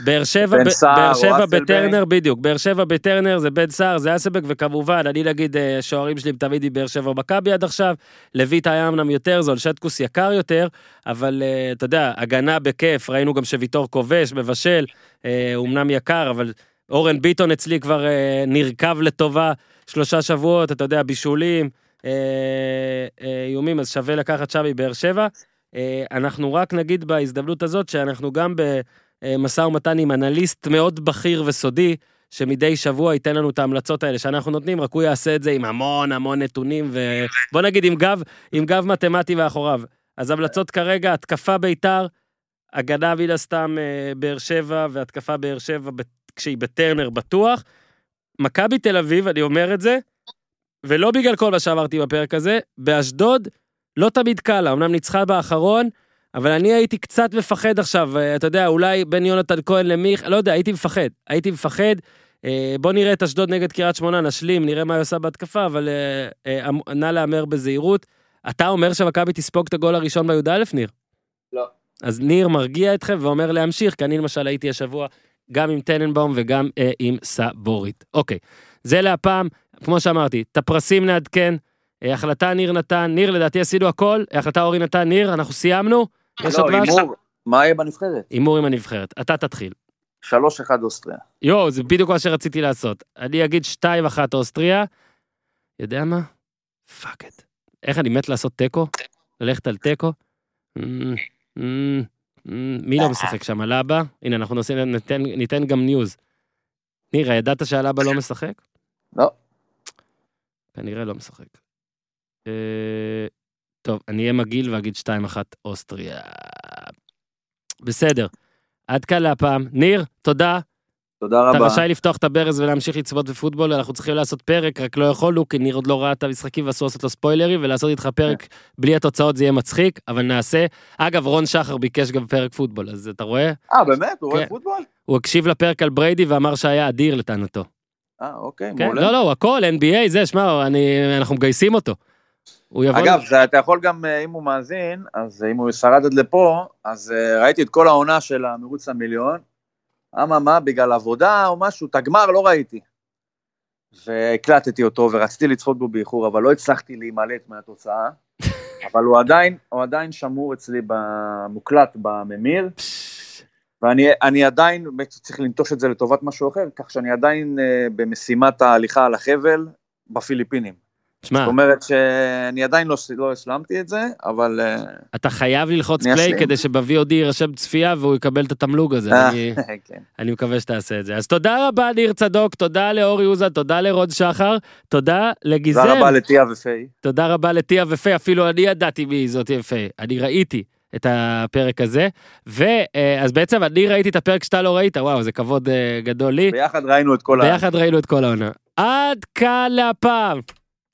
באר שבע, בן ב- סער באר שבע. בטרנר, בדיוק, באר שבע בטרנר זה בן סער, זה אסלבק, וכמובן, אני נגיד, אה, שוערים שלי תמיד מבאר שבע מכבי עד עכשיו, לויט היה אמנם יותר זול, שטקוס יקר יותר, אבל אה, אתה יודע, הגנה בכיף, ראינו גם שוויטור כובש, מבשל, אה, הוא אמנם יקר, אבל אורן ביטון אצלי כבר אה, נרקב לטובה שלושה שבועות, אתה יודע, בישולים, אה, אה, איומים, אז שווה לקחת שם מבאר שבע. אה, אנחנו רק נגיד בהזדמנות הזאת שאנחנו גם במשא ומתן עם אנליסט מאוד בכיר וסודי, שמדי שבוע ייתן לנו את ההמלצות האלה שאנחנו נותנים, רק הוא יעשה את זה עם המון המון נתונים, ובוא נגיד עם גב, עם גב מתמטי מאחוריו. אז המלצות כרגע, התקפה ביתר, הגנה מן הסתם אה, באר שבע, והתקפה באר שבע כשהיא בטרנר בטוח. מכבי תל אביב, אני אומר את זה, ולא בגלל כל מה שאמרתי בפרק הזה, באשדוד לא תמיד קל לה, אמנם ניצחה באחרון, אבל אני הייתי קצת מפחד עכשיו, אה, אתה יודע, אולי בין יונתן כהן למיך, לא יודע, הייתי מפחד, הייתי מפחד. אה, בוא נראה את אשדוד נגד קריית שמונה, נשלים, נראה מה היא עושה בהתקפה, אבל אה, אמ- נא להמר בזהירות. אתה אומר שמכבי תספוג את הגול הראשון בי"א, ניר? לא. אז ניר מרגיע אתכם ואומר להמשיך, כי אני למשל הייתי השבוע גם עם טננבאום וגם אה, עם סבורית. אוקיי, זה להפעם, כמו שאמרתי, את הפרסים נעדכן, החלטה ניר נתן, ניר לדעתי עשינו הכל, החלטה אורי נתן, ניר, אנחנו סיימנו? יש לא, עוד משהו? הימור, מה יהיה בנבחרת? הימור עם הנבחרת, אתה תתחיל. 3-1 אוסטריה. יואו, זה בדיוק מה שרציתי לעשות. אני אגיד 2-1 אוסטריה, יודע מה? fuck it. איך אני מת לעשות תיקו? ללכת על תיקו? אמ, אמ, אמ, מי לא משחק שם? אלאבה? הנה, אנחנו ניתן גם news. ניר, ידעת שאלאבה לא משחק? לא. כנראה לא משחק. אה, טוב, אני אהיה מגעיל ואגיד 2-1 אוסטריה. בסדר. עד כאן להפעם. ניר, תודה. תודה אתה רבה. רשאי לפתוח את הברז ולהמשיך לצפות בפוטבול, אנחנו צריכים לעשות פרק, רק לא יכולנו, כי ניר עוד לא ראה את המשחקים ואסור לעשות לו ספוילרים, ולעשות איתך פרק בלי התוצאות זה יהיה מצחיק, אבל נעשה. אגב, רון שחר ביקש גם פרק פוטבול, אז אתה רואה? אה, באמת? הוא רואה כן. פוטבול? הוא הקשיב לפרק על בריידי ואמר שהיה אדיר לטענתו. אה, אוקיי, כן? מעולה. לא, לא, הכל, NBA, זה, שמע, אנחנו מגייסים אותו. הוא יבוא... אגב, זה, אתה יכול גם, אה, אם הוא מאזין, אז אה, אם הוא שרד עד לפה, אז אה, ראיתי את כל העונה של המרוץ למיליון. אממה, בגלל עבודה או משהו, את הגמר לא ראיתי. והקלטתי אותו ורציתי לצפות בו באיחור, אבל לא הצלחתי להימלט מהתוצאה. אבל הוא עדיין, הוא עדיין שמור אצלי במוקלט בממיר, ואני אני עדיין צריך לנטוש את זה לטובת משהו אחר, כך שאני עדיין במשימת ההליכה על החבל בפיליפינים. שמע, זאת אומרת שאני עדיין לא, לא השלמתי את זה, אבל... אה, אתה חייב ללחוץ פליי אשלים. כדי שב-VOD יירשם צפייה והוא יקבל את התמלוג הזה. אה, אני- כן. אני מקווה שתעשה את זה. אז תודה רבה, ניר צדוק, תודה לאורי אוזן, תודה לרוד שחר, תודה לגיזם. תודה רבה לטיה ופיי. תודה רבה לטיה ופיי, אפילו אני ידעתי מי זאת פיי, אני ראיתי את הפרק הזה, ואז בעצם אני ראיתי את הפרק שאתה לא ראית, וואו, זה כבוד אה, גדול לי, ביחד ראינו את כל. ביחד ראינו את כל העונה. עד כאן להפעם,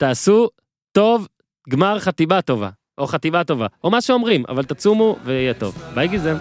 תעשו טוב, גמר חתימה טובה, או חתימה טובה, או מה שאומרים, אבל תצומו ויהיה טוב. ביי גיזם.